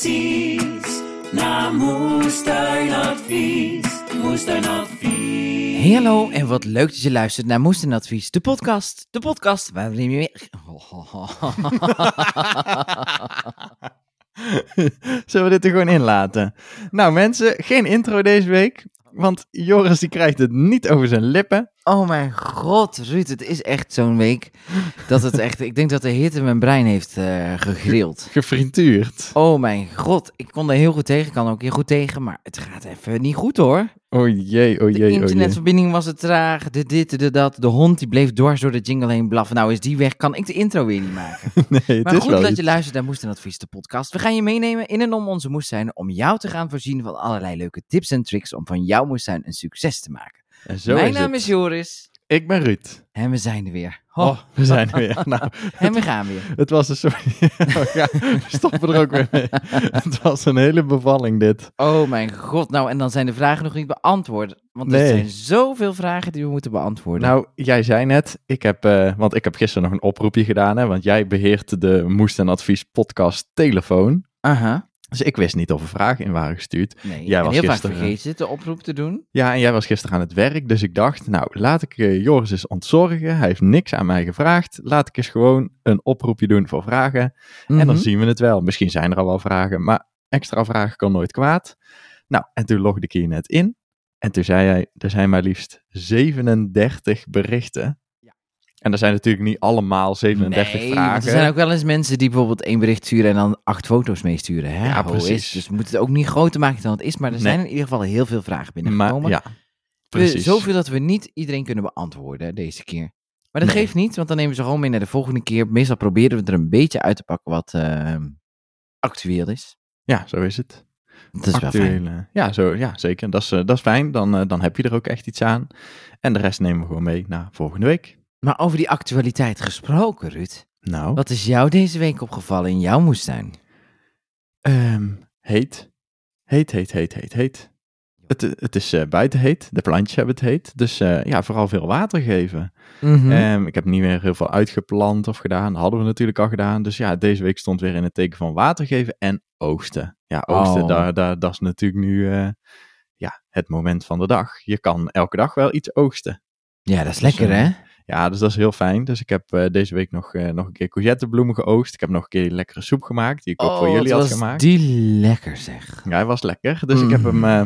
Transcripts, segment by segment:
Precies naar Moestuinadvies. Moestuinadvies. Hallo en wat leuk dat je luistert naar Moestenadvies, de podcast. De podcast waarin je weer... Zullen we dit er gewoon in laten? Nou mensen, geen intro deze week. Want Joris die krijgt het niet over zijn lippen. Oh mijn god, Ruud, het is echt zo'n week dat het echt... Ik denk dat de hitte mijn brein heeft eh, gegrild. Gefrituurd. Oh mijn god, ik kon er heel goed tegen, ik kan ook heel goed tegen, maar het gaat even niet goed hoor. Oh jee, oh De jee, oh jee. internetverbinding was het traag, de dit, de dat, de hond die bleef dwars door de jingle heen blaffen. Nou is die weg, kan ik de intro weer niet maken. Nee, het Maar is goed dat iets. je luistert naar Moest en Advies, de podcast. We gaan je meenemen in en om onze moestuin om jou te gaan voorzien van allerlei leuke tips en tricks om van jouw moestuin een succes te maken. En zo Mijn is naam het. is Joris Ik ben Ruud. en we zijn er weer. Oh, Oh, we zijn er weer. Nou, en we gaan weer. het was een soort... ja, we stoppen er ook weer mee. Het was een hele bevalling dit. Oh mijn god, nou en dan zijn de vragen nog niet beantwoord. Want er Nee. zijn zoveel vragen die we moeten beantwoorden. Nou, jij zei net, ik heb, eh, want ik heb gisteren nog een oproepje gedaan, hè, want jij beheert de Moest en Advies podcast telefoon. Aha, Dus ik wist niet of er vragen in waren gestuurd. nee. Jij was heel vaak gisteren- vergeet je de oproep te doen. Ja, en jij was gisteren aan het werk, dus ik dacht, nou, laat ik eh, Joris eens ontzorgen. Hij heeft niks aan mij gevraagd. Laat ik eens gewoon een oproepje doen voor vragen. En dan Mhm. zien we het wel. Misschien zijn er al wel vragen, maar extra vragen kan nooit kwaad. Nou, en toen logde ik hier net in. En toen zei hij, er zijn maar liefst 37 berichten. En er zijn natuurlijk niet allemaal 37 nee, vragen. er zijn ook wel eens mensen die bijvoorbeeld één bericht sturen en dan acht foto's meesturen. Hè? Ja, precies. Is. Dus we moeten het ook niet groter maken dan het is. Maar er Nee. zijn in ieder geval heel veel vragen binnengekomen. maar ja, We- precies. Zoveel dat we niet iedereen kunnen beantwoorden deze keer. Maar dat Nee. geeft niet, want dan nemen we ze gewoon mee naar de volgende keer. Meestal proberen we er een beetje uit te pakken wat eh, actueel is. Ja, zo is het. Dat is wel fijn. Actuele- Ja, zo, ja, zeker. Dat is, eh, dat is fijn. Dan, eh, dan heb je er ook echt iets aan. En de rest nemen we gewoon mee naar volgende week. Maar over die actualiteit gesproken, Ruud. Nou, Wat is jou deze week opgevallen in jouw moestuin? ehm, heet. Heet, heet, heet, heet, heet. Het, het is eh, buiten heet. De plantjes hebben het heet. Dus eh, ja, vooral veel water geven. Mhm. Ehm, ik heb niet meer heel veel uitgeplant of gedaan. Dat hadden we natuurlijk al gedaan. Dus ja, deze week stond weer in het teken van water geven en oogsten. Ja, oogsten, Oh. daar, daar, dat is natuurlijk nu eh, ja, het moment van de dag. Je kan elke dag wel iets oogsten. ja, dat is dus, lekker, eh, hè? Ja, dus dat is heel fijn. Dus ik heb eh, deze week nog, eh, nog een keer courgettebloemen geoogst. Ik heb nog een keer lekkere soep gemaakt, die ik ook voor jullie wat had gemaakt. die lekker, zeg. Ja, hij was lekker. Dus ik heb hem Mm. eh,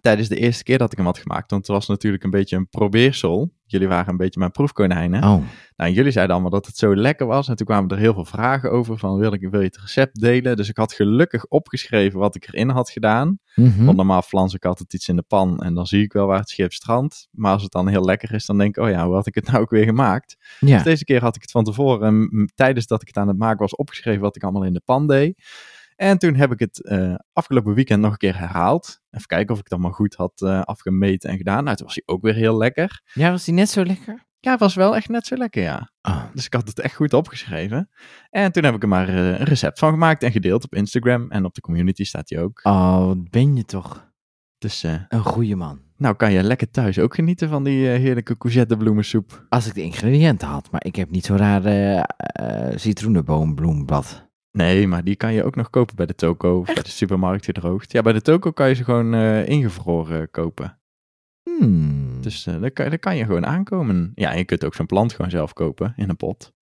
tijdens de eerste keer dat ik hem had gemaakt, want het was natuurlijk een beetje een probeersel. Jullie waren een beetje mijn proefkonijnen. Oh, Nou, jullie zeiden allemaal dat het zo lekker was. En toen kwamen er heel veel vragen over van, wil, ik, wil je het recept delen? Dus ik had gelukkig opgeschreven wat ik erin had gedaan. Mhm. Want normaal flans ik altijd iets in de pan en dan zie ik wel waar het schip strandt. Maar als het dan heel lekker is, dan denk ik, oh ja, hoe had ik het nou ook weer gemaakt? ja. Dus deze keer had ik het van tevoren, tijdens dat ik het aan het maken was, opgeschreven wat ik allemaal in de pan deed. En toen heb ik het eh, afgelopen weekend nog een keer herhaald. Even kijken of ik het allemaal goed had eh, afgemeten en gedaan. Nou, toen was hij ook weer heel lekker. ja, was die net zo lekker? Ja, het was wel echt net zo lekker, ja. Oh, Dus ik had het echt goed opgeschreven. En toen heb ik er maar eh, een recept van gemaakt en gedeeld op Instagram. En op de community staat hij ook. oh wat ben je toch Dus een goede man. nou kan je lekker thuis ook genieten van die heerlijke courgettebloemensoep. Als ik de ingrediënten had, maar ik heb niet zo'n rare eh eh, citroenenboombloemblad. Nee, maar die kan je ook nog kopen bij de toko of bij de supermarkt gedroogd. Ja, bij de toko kan je ze gewoon eh, ingevroren kopen. Hmm. Dus eh daar, kan, daar kan je gewoon aankomen. Ja, en je kunt ook zo'n plant gewoon zelf kopen in een pot.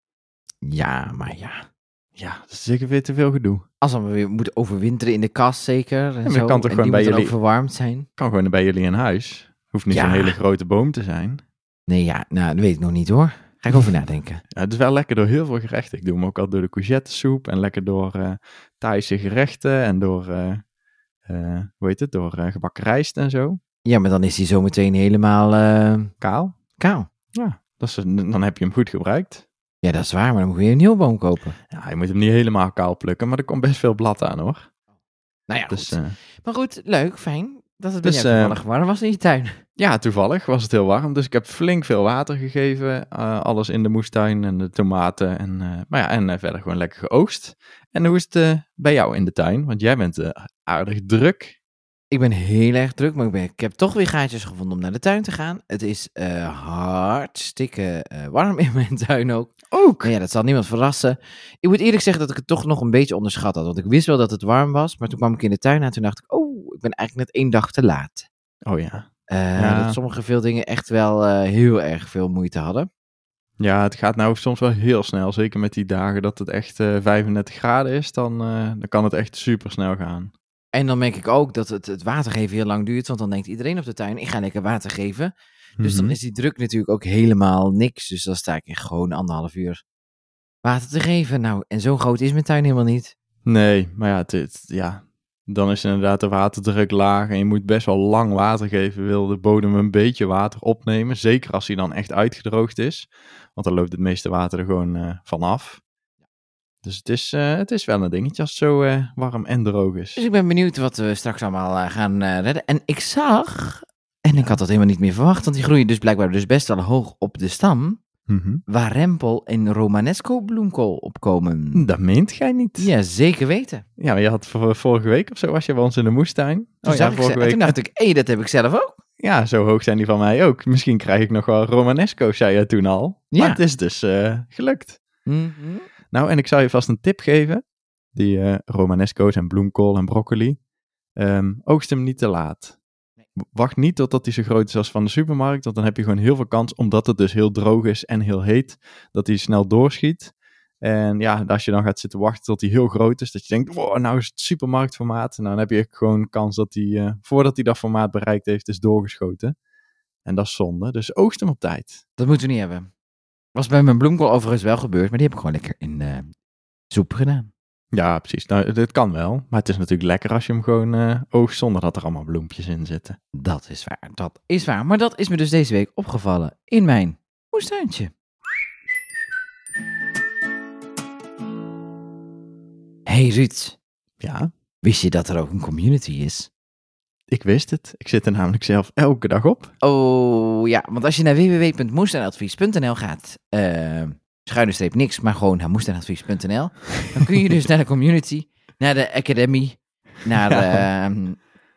Ja, maar ja. Ja, dat is zeker weer te veel gedoe. Als we weer moeten overwinteren in de kast zeker. En maar zo, kan toch en gewoon bij dan jullie- verwarmd zijn. Kan gewoon bij jullie in huis. Hoeft niet Ja. zo'n hele grote boom te zijn. Nee, ja, nou, dat weet ik nog niet hoor. Ga ik over nadenken. Ja, het is wel lekker door heel veel gerechten. Ik doe hem ook al door de courgettesoep en lekker door eh Thaise gerechten en door, eh, eh, hoe heet het, door gebakken rijst en zo. Ja, maar dan is hij zo meteen helemaal Kaal. kaal. Ja, dat is, dan heb je hem goed gebruikt. Ja, dat is waar, maar dan moet je weer een nieuwe boom kopen. Ja, je moet hem niet helemaal kaal plukken, maar er komt best veel blad aan hoor. Nou ja, Dus goed. Maar goed, leuk, fijn. Dat het bij Dus, toevallig warm was in je tuin. ja, toevallig was het heel warm, dus ik heb flink veel water gegeven. eh, alles in de moestuin en de tomaten en, eh, maar ja, en eh, verder gewoon lekker geoogst. En hoe is het bij jou in de tuin? Want jij bent aardig druk. Ik ben heel erg druk, maar ik, ben, ik heb toch weer gaatjes gevonden om naar de tuin te gaan. Het is eh, hartstikke eh, warm in mijn tuin ook. Ook? Maar ja, dat zal niemand verrassen. Ik moet eerlijk zeggen dat ik het toch nog een beetje onderschat had. Want ik wist wel dat het warm was, maar toen kwam ik in de tuin aan. Toen dacht ik, oh, ik ben eigenlijk net één dag te laat. Oh ja. Eh, Ja. Dat sommige veel dingen echt wel eh, heel erg veel moeite hadden. Ja, het gaat nou soms wel heel snel. Zeker met die dagen dat het echt eh 35 graden is, dan, eh, dan kan het echt super snel gaan. En dan merk ik ook dat het, het watergeven heel lang duurt. Want dan denkt iedereen op de tuin, ik ga lekker water geven. Dus dan Mhm. is die druk natuurlijk ook helemaal niks. Dus dan sta ik echt gewoon anderhalf uur water te geven. Nou, en zo groot is mijn tuin helemaal niet. Nee, maar ja, het, het- ja, dan is inderdaad de waterdruk laag en je moet best wel lang water geven. Wil de bodem een beetje water opnemen, zeker als hij dan echt uitgedroogd is. Want dan loopt het meeste water er gewoon eh, vanaf. Dus het is, eh, het is wel een dingetje als het zo eh, warm en droog is. Dus ik ben benieuwd wat we straks allemaal gaan redden. En ik zag, en ik had dat helemaal niet meer verwacht, want die groeien dus blijkbaar dus best wel hoog op de stam, Mhm. waar rempel en romanesco bloemkool op komen. Dat meent jij niet. Ja, zeker weten. Ja, maar je had vor- vorige week of zo was je bij ons in de moestuin. Toen, Oh ja, vorige en toen week. dacht ik, hé, dat heb ik zelf ook. Ja, zo hoog zijn die van mij ook. Misschien krijg ik nog wel Romanesco, zei je toen al. Ja. Maar het is dus eh, gelukt. Mhm. Nou, en ik zou je vast een tip geven. Die eh Romanesco's en bloemkool en broccoli. Ehm, oogst hem niet te laat. Wacht niet totdat hij zo groot is als van de supermarkt. Want dan heb je gewoon heel veel kans, omdat het dus heel droog is en heel heet, dat hij snel doorschiet. En ja, als je dan gaat zitten wachten tot hij heel groot is, dat je denkt, wow, nou is het supermarktformaat. Nou, dan heb je gewoon kans dat hij, eh, voordat hij dat formaat bereikt heeft, is doorgeschoten. En dat is zonde. Dus oogst hem op tijd. Dat moeten we niet hebben. Was bij mijn bloemkool overigens wel gebeurd, maar die heb ik gewoon lekker in eh, soep gedaan. Ja, precies. Nou, dit kan wel. Maar het is natuurlijk lekker als je hem gewoon eh oogst zonder dat er allemaal bloempjes in zitten. Dat is waar, dat is waar. Maar dat is me dus deze week opgevallen in mijn moestuintje. Hey Ruud, Ja, wist je dat er ook een community is? ik wist het. Ik zit er namelijk zelf elke dag op. Oh ja, want als je naar www.moestuinadvies.nl gaat, eh schuine streep niks, maar gewoon naar moestuinadvies.nl, dan kun je dus naar de community, naar de academy, naar de, Ja. ehm,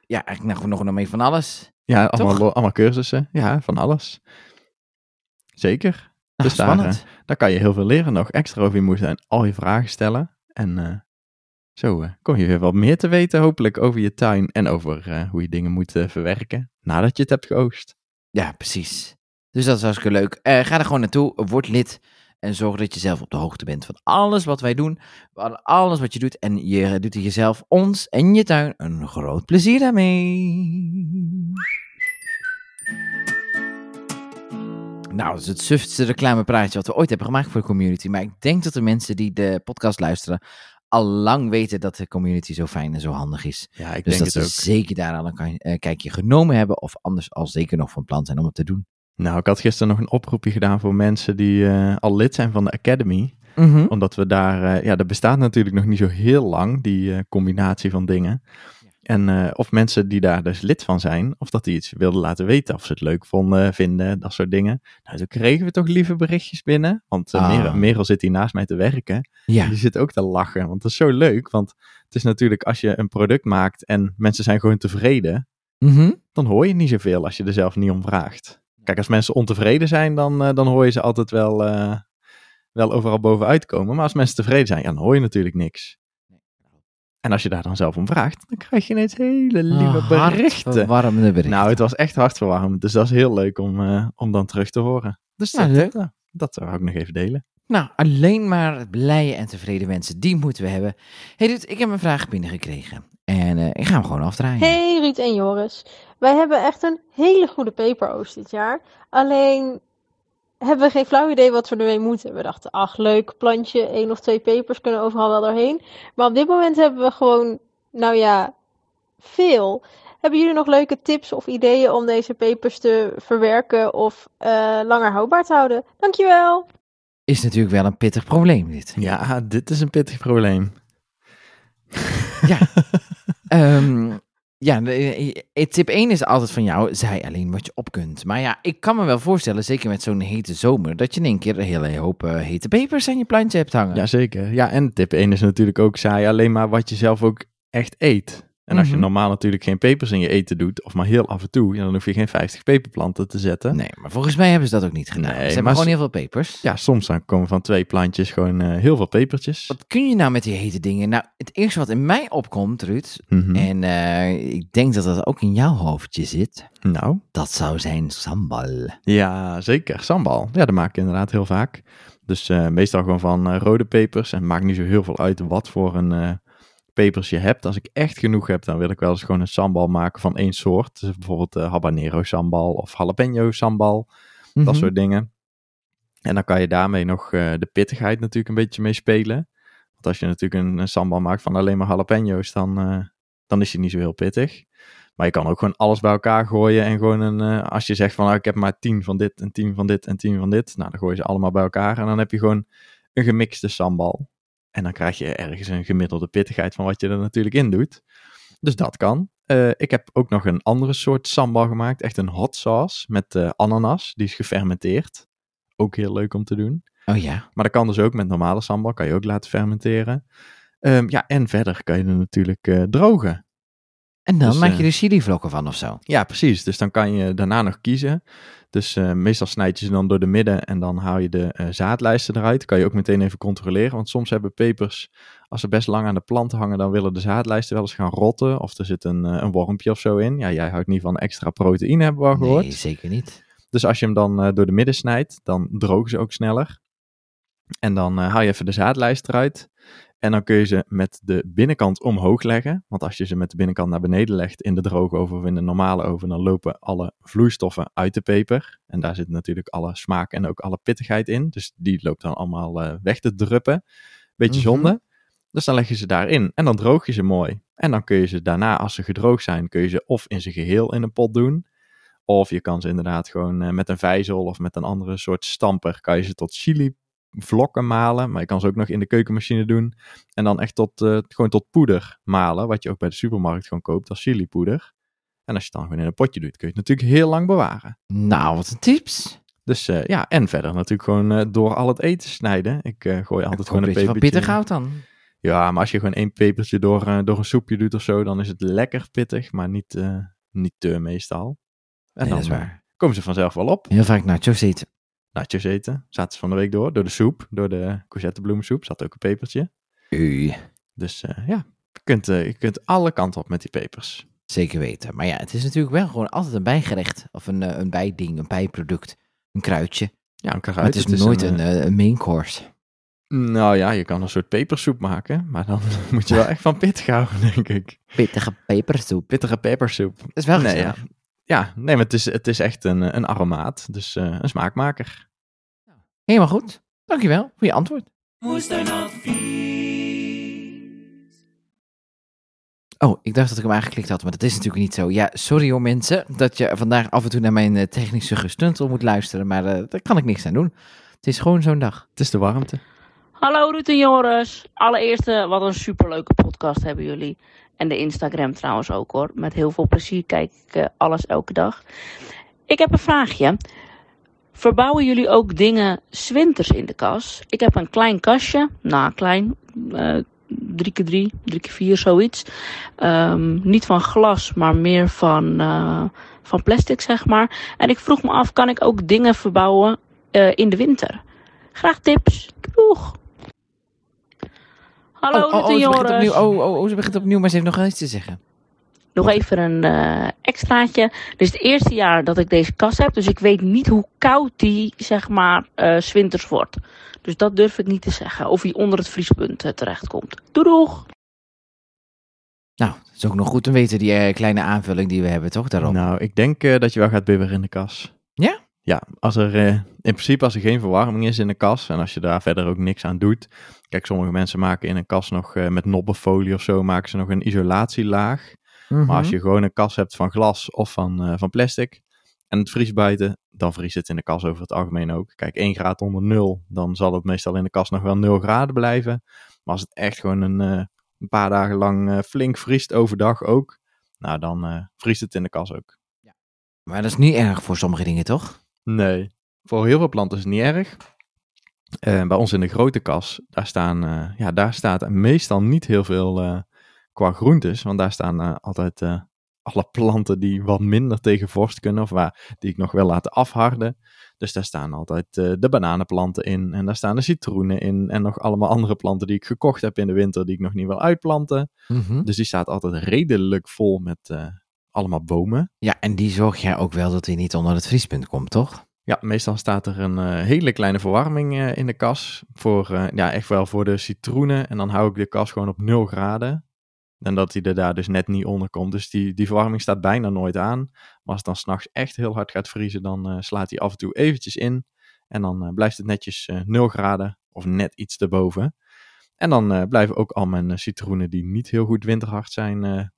ja, eigenlijk nog, nog, nog mee van alles. Ja, allemaal, allemaal cursussen. Ja, van alles. Zeker. Nou, Dus daar, eh, daar kan je heel veel leren nog. Extra over je moestuin. Al je vragen stellen. En eh, zo eh, kom je weer wat meer te weten hopelijk over je tuin. En over hoe je dingen moet verwerken nadat je het hebt geoogst. Ja, precies. Dus dat is hartstikke leuk. Ga er gewoon naartoe, word lid en zorg dat je zelf op de hoogte bent van alles wat wij doen. Van alles wat je doet. En je doet er jezelf, ons en je tuin een groot plezier daarmee. Nou, dat is het sufste reclamepraatje wat we ooit hebben gemaakt voor de community. Maar ik denk dat de mensen die de podcast luisteren al lang weten dat de community zo fijn en zo handig is. Ja, ik Dus denk dat het ze ook. zeker daar al een kan- eh, kijkje genomen hebben. Of anders al zeker nog van plan zijn om het te doen. Nou, ik had gisteren nog een oproepje gedaan voor mensen die eh, al lid zijn van de Academy. Mhm. Omdat we daar, eh, ja, dat bestaat natuurlijk nog niet zo heel lang, die eh, combinatie van dingen. En of mensen die daar dus lid van zijn, of dat die iets wilden laten weten, of ze het leuk vonden, vinden, dat soort dingen. Nou, toen kregen we toch lieve berichtjes binnen. Want Ah. Merel, Merel zit hier naast mij te werken. Ja. Die zit ook te lachen, want dat is zo leuk. Want het is natuurlijk als je een product maakt en mensen zijn gewoon tevreden, Mhm. dan hoor je niet zoveel als je er zelf niet om vraagt. Kijk, als mensen ontevreden zijn, dan, eh, dan hoor je ze altijd wel, eh, wel overal bovenuit komen. Maar als mensen tevreden zijn, ja, dan hoor je natuurlijk niks. En als je daar dan zelf om vraagt, dan krijg je ineens hele lieve Ah, berichten. berichten. Nou, het was echt hartverwarmend. Dus dat is heel leuk om, eh, om dan terug te horen. Dus Nou, dat, leuk. dat, dat wou ik nog even delen. Nou, alleen maar blije en tevreden mensen, die moeten we hebben. hey, Ruud, ik heb een vraag binnengekregen. En eh, ik ga hem gewoon afdraaien. Hey Ruud en Joris. Wij hebben echt een hele goede peperoost dit jaar. Alleen hebben we geen flauw idee wat we ermee moeten. We dachten, ach leuk, plantje, één of twee pepers kunnen overal wel doorheen. Maar op dit moment hebben we gewoon, nou ja, veel. Hebben jullie nog leuke tips of ideeën om deze pepers te verwerken of eh, langer houdbaar te houden? Dankjewel! Is natuurlijk wel een pittig probleem, dit. Ja, dit is een pittig probleem. Ja. Ehm, ja, de- eh, tip 1 is altijd van jou, zij alleen wat je op kunt. Maar ja, ik kan me wel voorstellen, zeker met zo'n hete zomer, dat je in één keer een hele hoop eh, hete pepers aan je plantje hebt hangen. Jazeker. Ja, en tip 1 is natuurlijk ook saai alleen maar wat je zelf ook echt eet. En als je Mhm. normaal natuurlijk geen pepers in je eten doet, of maar heel af en toe, ja, dan hoef je geen 50 peperplanten te zetten. Nee, maar volgens mij hebben ze dat ook niet gedaan. Nee, ze hebben maar gewoon heel veel pepers. Ja, soms dan komen van twee plantjes gewoon eh, heel veel pepertjes. Wat kun je nou met die hete dingen? Nou, het eerste wat in mij opkomt, Ruud, Mhm. en eh, ik denk dat dat ook in jouw hoofdje zit, Nou, dat zou zijn sambal. ja, zeker. Sambal. Ja, dat maak ik inderdaad heel vaak. Dus eh, meestal gewoon van rode pepers. En het maakt niet zo heel veel uit wat voor een pepers je hebt. Als ik echt genoeg heb, dan wil ik wel eens gewoon een sambal maken van één soort. Dus bijvoorbeeld eh, habanero sambal of jalapeno sambal. Dat Mhm. soort dingen. En dan kan je daarmee nog eh, de pittigheid natuurlijk een beetje mee spelen. Want als je natuurlijk een, een sambal maakt van alleen maar jalapeno's, dan, eh, dan is hij niet zo heel pittig. Maar je kan ook gewoon alles bij elkaar gooien en gewoon een, als je zegt van nou, ik heb maar tien van dit en tien van dit en tien van dit. Nou, dan gooi je ze allemaal bij elkaar en dan heb je gewoon een gemixte sambal. En dan krijg je ergens een gemiddelde pittigheid van wat je er natuurlijk in doet. Dus dat kan. Eh, ik heb ook nog een andere soort sambal gemaakt. Echt een hot sauce met eh, ananas. Die is gefermenteerd. Ook heel leuk om te doen. Oh ja. Maar dat kan dus ook met normale sambal. Kan je ook laten fermenteren. Ehm, ja, en verder kan je er natuurlijk eh, drogen. En dan Dus, maak eh, je er chilivlokken van of zo. Ja, precies. Dus dan kan je daarna nog kiezen. Dus eh, meestal snijd je ze dan door de midden en dan haal je de eh, zaadlijsten eruit. Kan je ook meteen even controleren. Want soms hebben pepers, als ze best lang aan de plant hangen, dan willen de zaadlijsten wel eens gaan rotten. Of er zit een, eh, een wormpje of zo in. Ja, jij houdt niet van extra proteïne, hebben we al gehoord. Nee, zeker niet. Dus als je hem dan eh, door de midden snijdt, dan drogen ze ook sneller. En dan eh, haal je even de zaadlijst eruit. En dan kun je ze met de binnenkant omhoog leggen. Want als je ze met de binnenkant naar beneden legt in de droge oven of in de normale oven, dan lopen alle vloeistoffen uit de peper. En daar zit natuurlijk alle smaak en ook alle pittigheid in. Dus die loopt dan allemaal eh, weg te druppen. Beetje Mhm. zonde. Dus dan leg je ze daarin en dan droog je ze mooi. En dan kun je ze daarna, als ze gedroogd zijn, kun je ze of in zijn geheel in een pot doen. Of je kan ze inderdaad gewoon eh, met een vijzel of met een andere soort stamper, kan je ze tot chili vlokken malen. Maar je kan ze ook nog in de keukenmachine doen. En dan echt tot, eh, gewoon tot poeder malen, wat je ook bij de supermarkt gewoon koopt als chilipoeder. En als je het dan gewoon in een potje doet, kun je het natuurlijk heel lang bewaren. Nou, wat een tips. Dus eh, ja, en verder natuurlijk gewoon eh, door al het eten snijden. Ik gooi altijd gewoon een pepertje. pittig houdt dan. Ja, maar als je gewoon één pepertje door, door een soepje doet of zo, dan is het lekker pittig, maar niet, niet te meestal. En Nee, dan dat is waar. komen ze vanzelf wel op. Heel vaak nachos eten. Nachos eten, zaten ze van de week door, door de soep, door de courgettebloemsoep, zat ook een pepertje. U, Dus eh, ja, je kunt, eh, je kunt alle kanten op met die pepers. zeker weten. Maar ja, het is natuurlijk wel gewoon altijd een bijgerecht. Of een, eh, een bijding, een bijproduct. Een kruidje. Ja, een kruid. het is nooit een, een main course. Nou ja, je kan een soort pepersoep maken, maar dan moet je wel echt van pittig houden, denk ik. Pittige pepersoep. Pittige pepersoep. Dat is wel Nee, ja. Ja, nee, maar het is, het is echt een, een aromaat, dus eh, een smaakmaker. Helemaal goed. Dankjewel voor je antwoord. Oh, ik dacht dat ik hem aangeklikt had, maar dat is natuurlijk niet zo. Ja, sorry hoor mensen, dat je vandaag af en toe naar mijn eh, technische gestuntel moet luisteren, maar eh, daar kan ik niks aan doen. Het is gewoon zo'n dag. Het is de warmte. Hallo Ruud en Joris. Allereerst, eh, wat een superleuke podcast hebben jullie. En de Instagram trouwens ook hoor. Met heel veel plezier kijk ik eh, alles elke dag. Ik heb een vraagje. Verbouwen jullie ook dingen zwinters in de kas? Ik heb een klein kastje. Nou, klein. eh 3x3, 3x4, zoiets. Ehm, niet van glas, maar meer van, van plastic, zeg maar. En ik vroeg me af, kan ik ook dingen verbouwen in de winter? Graag tips. Doeg! Hallo, oh, oh, oh, en ze begint Joris. opnieuw. Oh, oh, oh, ze begint opnieuw, maar ze heeft nog wel iets te zeggen. Nog even een eh, extraatje. Dit is het eerste jaar dat ik deze kast heb. Dus ik weet niet hoe koud die, zeg maar, eh, 's winters wordt. Dus dat durf ik niet te zeggen. Of hij onder het vriespunt eh, terechtkomt. Doei doeg! Nou, het is ook nog goed te weten, die eh, kleine aanvulling die we hebben, toch, daarop? Nou, ik denk eh, dat je wel gaat bibberen in de kas. Ja? Ja, als er eh, in principe als er geen verwarming is in de kas en als je daar verder ook niks aan doet. Kijk, sommige mensen maken in een kas nog eh, met noppenfolie of zo, maken ze nog een isolatielaag. Mhm. Maar als je gewoon een kas hebt van glas of van, eh, van plastic en het vriest buiten, dan vriest het in de kas over het algemeen ook. Kijk, 1 graad onder nul, dan zal het meestal in de kas nog wel 0 graden blijven. Maar als het echt gewoon een, een paar dagen lang flink vriest overdag ook, nou dan vriest het in de kas ook. Maar dat is niet erg voor sommige dingen, toch? Nee, voor heel veel planten is het niet erg. Eh, bij ons in de grote kas, daar, staan, eh, ja, daar staat meestal niet heel veel eh, qua groentes. Want daar staan altijd alle planten die wat minder tegen vorst kunnen. Of waar, die ik nog wil laten afharden. Dus daar staan altijd de bananenplanten in. En daar staan de citroenen in. En nog allemaal andere planten die ik gekocht heb in de winter. Die ik nog niet wil uitplanten. Mhm. Dus die staat altijd redelijk vol met allemaal bomen. Ja, en die zorg jij ook wel dat hij niet onder het vriespunt komt, toch? Ja, meestal staat er een eh, hele kleine verwarming eh, in de kas. Voor, eh, ja, echt wel voor de citroenen. En dan hou ik de kas gewoon op 0 graden. En dat hij er daar dus net niet onder komt. Dus die, die verwarming staat bijna nooit aan. Maar als het dan s'nachts echt heel hard gaat vriezen, dan slaat hij af en toe eventjes in. En dan blijft het netjes eh 0 graden of net iets erboven. En dan blijven ook al mijn citroenen die niet heel goed winterhard zijn,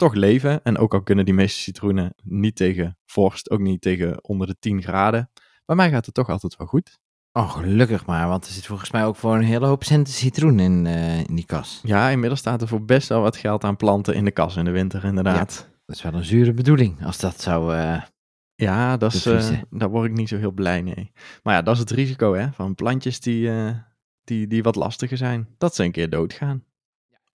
toch leven. En ook al kunnen die meeste citroenen niet tegen vorst, ook niet tegen onder de 10 graden. Bij mij gaat het toch altijd wel goed. Oh, gelukkig maar, want er zit volgens mij ook voor een hele hoop centen citroen in, eh, in die kas. Ja, inmiddels staat er voor best wel wat geld aan planten in de kas in de winter, inderdaad. Dat is wel een zure bedoeling, als dat zou... eh, Ja, dat is, Bevriezen. daar word ik niet zo heel blij mee. Maar ja, dat is het risico hè, van plantjes die, die, die wat lastiger zijn. Dat ze een keer doodgaan.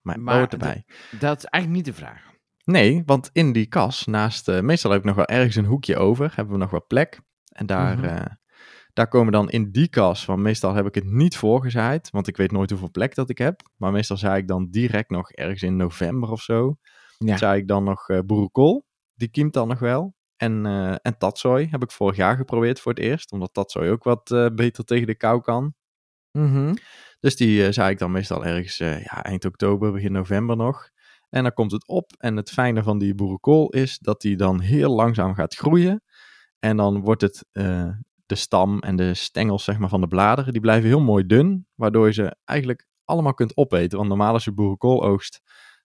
Maar, maar dat erbij. dat is eigenlijk niet de vraag. Nee, want in die kas, naast, eh, meestal heb ik nog wel ergens een hoekje over, hebben we nog wat plek. En daar, eh, daar komen dan in die kas, want meestal heb ik het niet voorgezaaid, want ik weet nooit hoeveel plek dat ik heb. Maar meestal zaai ik dan direct nog ergens in november of zo, Ja. zaai ik dan nog eh boerenkool. Die kiemt dan nog wel. En, eh en tatsoi heb ik vorig jaar geprobeerd voor het eerst, omdat tatsoi ook wat beter tegen de kou kan. Mhm. Dus die eh zaai ik dan meestal ergens ja, eind oktober, begin november nog. En dan komt het op. En het fijne van die boerenkool is dat die dan heel langzaam gaat groeien. En dan wordt het eh, de stam en de stengels zeg maar, van de bladeren, die blijven heel mooi dun. Waardoor je ze eigenlijk allemaal kunt opeten. Want normaal als je boerenkool oogst,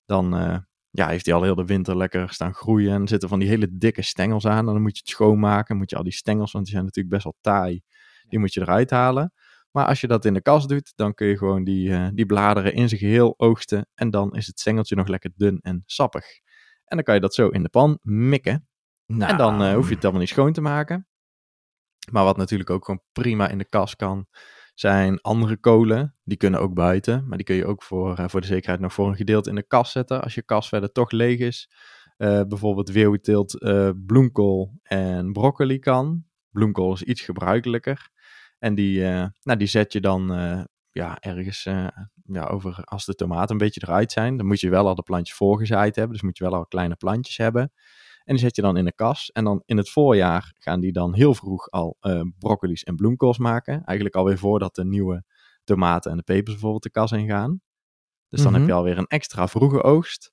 dan eh, ja, heeft hij al heel de winter lekker staan groeien. En zitten van die hele dikke stengels aan. En dan moet je het schoonmaken. Moet je al die stengels, want die zijn natuurlijk best wel taai, die moet je eruit halen. Maar als je dat in de kas doet, dan kun je gewoon die, eh, die bladeren in zijn geheel oogsten. En dan is het stengeltje nog lekker dun en sappig. En dan kan je dat zo in de pan mikken. Nou, En dan eh, hoef je het allemaal niet schoon te maken. Maar wat natuurlijk ook gewoon prima in de kas kan, zijn andere kolen. Die kunnen ook buiten, maar die kun je ook voor, eh, voor de zekerheid nog voor een gedeelte in de kas zetten. Als je kas verder toch leeg is. Eh, bijvoorbeeld weeuwteelt, bloemkool en broccoli kan. Bloemkool is iets gebruikelijker. En die, eh, nou, die zet je dan eh, ja, ergens eh, ja, over als de tomaten een beetje eruit zijn. Dan moet je wel al de plantjes voorgezaaid hebben. Dus moet je wel al kleine plantjes hebben. En die zet je dan in de kas. En dan in het voorjaar gaan die dan heel vroeg al broccoli's en bloemkools maken. Eigenlijk alweer voordat de nieuwe tomaten en de pepers bijvoorbeeld de kas ingaan. Dus dan Mhm. heb je alweer een extra vroege oogst.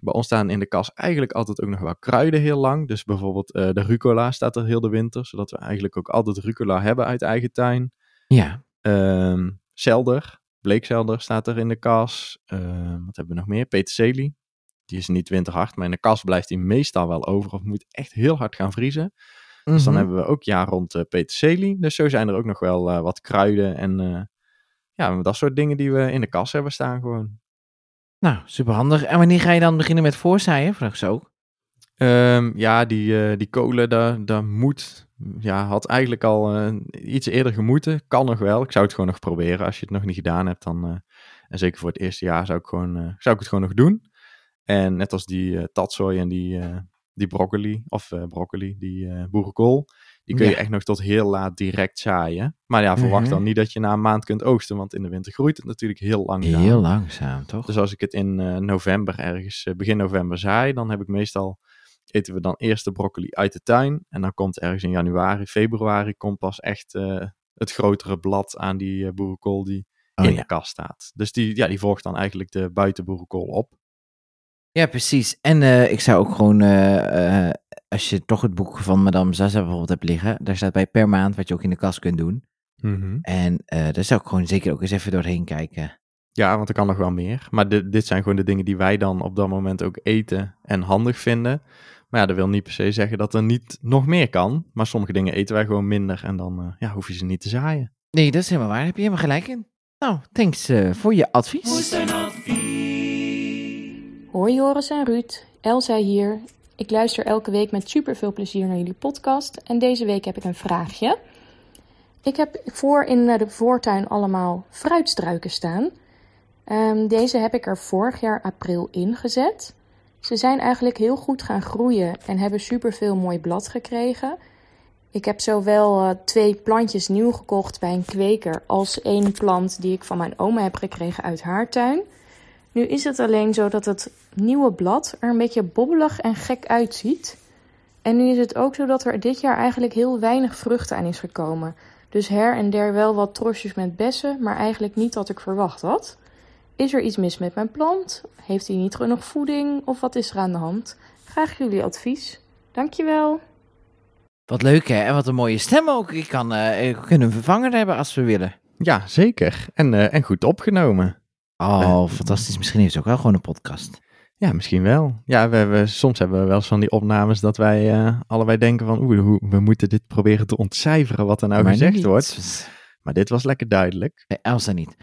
Bij ons staan in de kas eigenlijk altijd ook nog wel kruiden heel lang. Dus bijvoorbeeld eh, de rucola staat er heel de winter. Zodat we eigenlijk ook altijd rucola hebben uit eigen tuin. Ja, Ehm selder, bleekselder staat er in de kas. Ehm, wat hebben we nog meer? Peterselie. Die is niet winterhard, maar in de kas blijft die meestal wel over. Of moet echt heel hard gaan vriezen. Dus dan Mhm. hebben we ook jaar rond eh, peterselie. Dus zo zijn er ook nog wel eh, wat kruiden en ja, dat soort dingen die we in de kas hebben staan gewoon. Nou, superhandig. En wanneer ga je dan beginnen met voorzaaien? Vraag ze ook. Ehm, ja, die, eh, die kolen, daar, daar moet, ja, had eigenlijk al eh, iets eerder gemoeten. Kan nog wel. Ik zou het gewoon nog proberen. Als je het nog niet gedaan hebt, dan, eh, en zeker voor het eerste jaar, zou ik, gewoon, zou ik het gewoon nog doen. En net als die tatsoi en die, die broccoli, of broccoli, die boerenkool, die kun je Ja. echt nog tot heel laat direct zaaien. Maar ja, verwacht Mhm. dan niet dat je na een maand kunt oogsten, want in de winter groeit het natuurlijk heel langzaam. Heel langzaam, toch? Dus als ik het in eh, november ergens, eh, begin november zaai, dan heb ik meestal, eten we dan eerst de broccoli uit de tuin. En dan komt ergens in januari, februari, komt pas echt eh, het grotere blad aan die boerenkool die Oh, in ja. de kast staat. Dus die, ja, die volgt dan eigenlijk de buitenboerenkool op. Ja, precies. En ik zou ook gewoon, als je toch het boek van Madame Zaza bijvoorbeeld hebt liggen, daar staat bij per maand wat je ook in de kast kunt doen. En eh, daar zou ik gewoon zeker ook eens even doorheen kijken. Ja, want er kan nog wel meer. Maar dit, dit zijn gewoon de dingen die wij dan op dat moment ook eten en handig vinden. Maar ja, dat wil niet per se zeggen dat er niet nog meer kan. Maar sommige dingen eten wij gewoon minder en dan eh, ja, hoef je ze niet te zaaien. Nee, dat is helemaal waar. Daar heb je helemaal gelijk in. Nou, thanks eh, voor je advies. Hoi Joris en Ruud, Elsa hier. Ik luister elke week met super veel plezier naar jullie podcast en deze week heb ik een vraagje. Ik heb voor in eh, de voortuin allemaal fruitstruiken staan. Ehm, deze heb ik er vorig jaar april ingezet. Ze zijn eigenlijk heel goed gaan groeien en hebben superveel mooi blad gekregen. Ik heb zowel eh, twee plantjes nieuw gekocht bij een kweker als één plant die ik van mijn oma heb gekregen uit haar tuin. Nu is het alleen zo dat het nieuwe blad er een beetje bobbelig en gek uitziet. En nu is het ook zo dat er dit jaar eigenlijk heel weinig vruchten aan is gekomen. Dus her en der wel wat trosjes met bessen, maar eigenlijk niet wat ik verwacht had. Is er iets mis met mijn plant? Heeft hij niet genoeg voeding? Of wat is er aan de hand? Graag jullie advies. Dankjewel. Wat leuk hè, en wat een mooie stem ook. Ik kan, eh, ik kan een vervanger hebben als we willen. Ja, zeker. En, eh, en goed opgenomen. Oh, Eh, fantastisch. Misschien heeft ze ook wel gewoon een podcast. Ja, misschien wel. Ja, we, we, soms hebben we wel eens van die opnames dat wij eh, allebei denken van... Oeh, we moeten dit proberen te ontcijferen wat er nou Maar gezegd niet. wordt. Maar dit was lekker duidelijk. Nee, Elsa niet.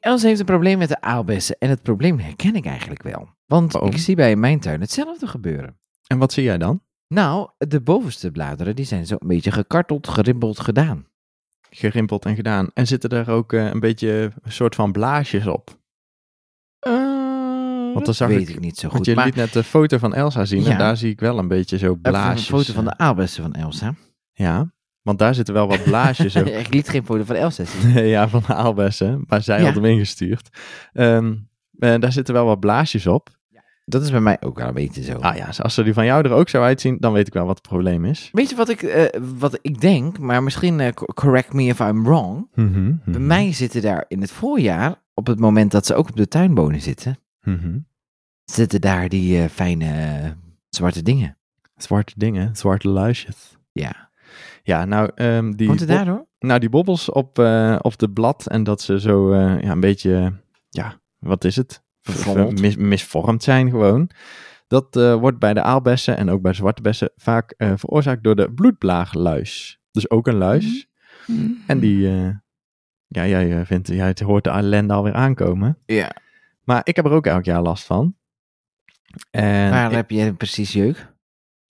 Elsa heeft een probleem met de aalbessen. En het probleem herken ik eigenlijk wel. Want ik zie bij mijn tuin hetzelfde gebeuren. En wat zie jij dan? Nou, de bovenste bladeren die zijn zo een beetje gekarteld, gerimpeld gedaan. Gerimpeld en gedaan. En zitten daar ook eh, een beetje een soort van blaasjes op? Want dan dat zag weet ik- ik niet zo Want goed. je maar liet net de foto van Elsa zien Ja. en daar zie ik wel een beetje zo blaasjes. een foto van eh, de aalbessen van Elsa. Ja, want daar zitten wel wat blaasjes ook. ik liet geen foto van Elsa zien. Nee, ja, van de aalbessen. Maar zij Ja. had hem ingestuurd. Ehm, eh, daar zitten wel wat blaasjes op. Dat is bij mij ook wel een beetje zo. Ah ja, als ze die van jou er ook zo uitzien, dan weet ik wel wat het probleem is. Weet je wat ik, wat ik denk, maar misschien co- correct me if I'm wrong. Mhm, Bij mij zitten daar in het voorjaar, op het moment dat ze ook op de tuinbonen zitten, Mhm. zitten daar die eh, fijne eh, zwarte dingen. Zwarte dingen, zwarte luisjes. Ja. Ja, nou, ehm, die, Komt het daardoor? nou, die bobbels op, eh, op de blad en dat ze zo eh, ja, een beetje, ja, wat is het? Mis- misvormd zijn gewoon. Dat eh, wordt bij de aalbessen en ook bij zwarte bessen vaak eh, veroorzaakt door de bloedblaagluis. Dus ook een luis. En die, eh, ja, jij eh, vindt, jij hoort de ellende alweer aankomen. Ja. Maar ik heb er ook elk jaar last van. En Waar ik- heb je precies jeuk?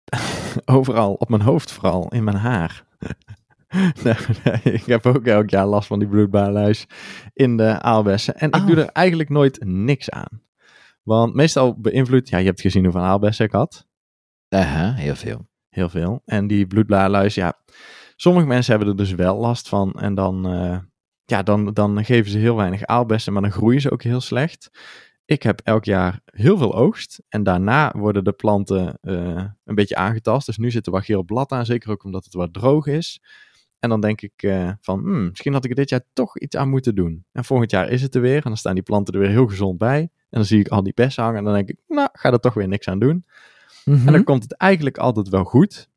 overal, op mijn hoofd vooral, in mijn haar. Nee, nee, ik heb ook elk jaar last van die bloedblaarluis in de aalbessen. En ik Oh. doe er eigenlijk nooit niks aan. Want meestal beïnvloedt, ja, je hebt gezien hoeveel aalbessen ik had. Aha, heel veel. Heel veel. En die bloedblaarluis, ja, sommige mensen hebben er dus wel last van. En dan, eh, ja, dan, dan geven ze heel weinig aalbessen, maar dan groeien ze ook heel slecht. Ik heb elk jaar heel veel oogst. En daarna worden de planten eh, een beetje aangetast. Dus nu zit er wat geel blad aan, zeker ook omdat het wat droog is. En dan denk ik eh, van, hmm, misschien had ik er dit jaar toch iets aan moeten doen. En volgend jaar is het er weer. En dan staan die planten er weer heel gezond bij. En dan zie ik al die bessen hangen. En dan denk ik, nou, ga er toch weer niks aan doen. Mhm. En dan komt het eigenlijk altijd wel goed.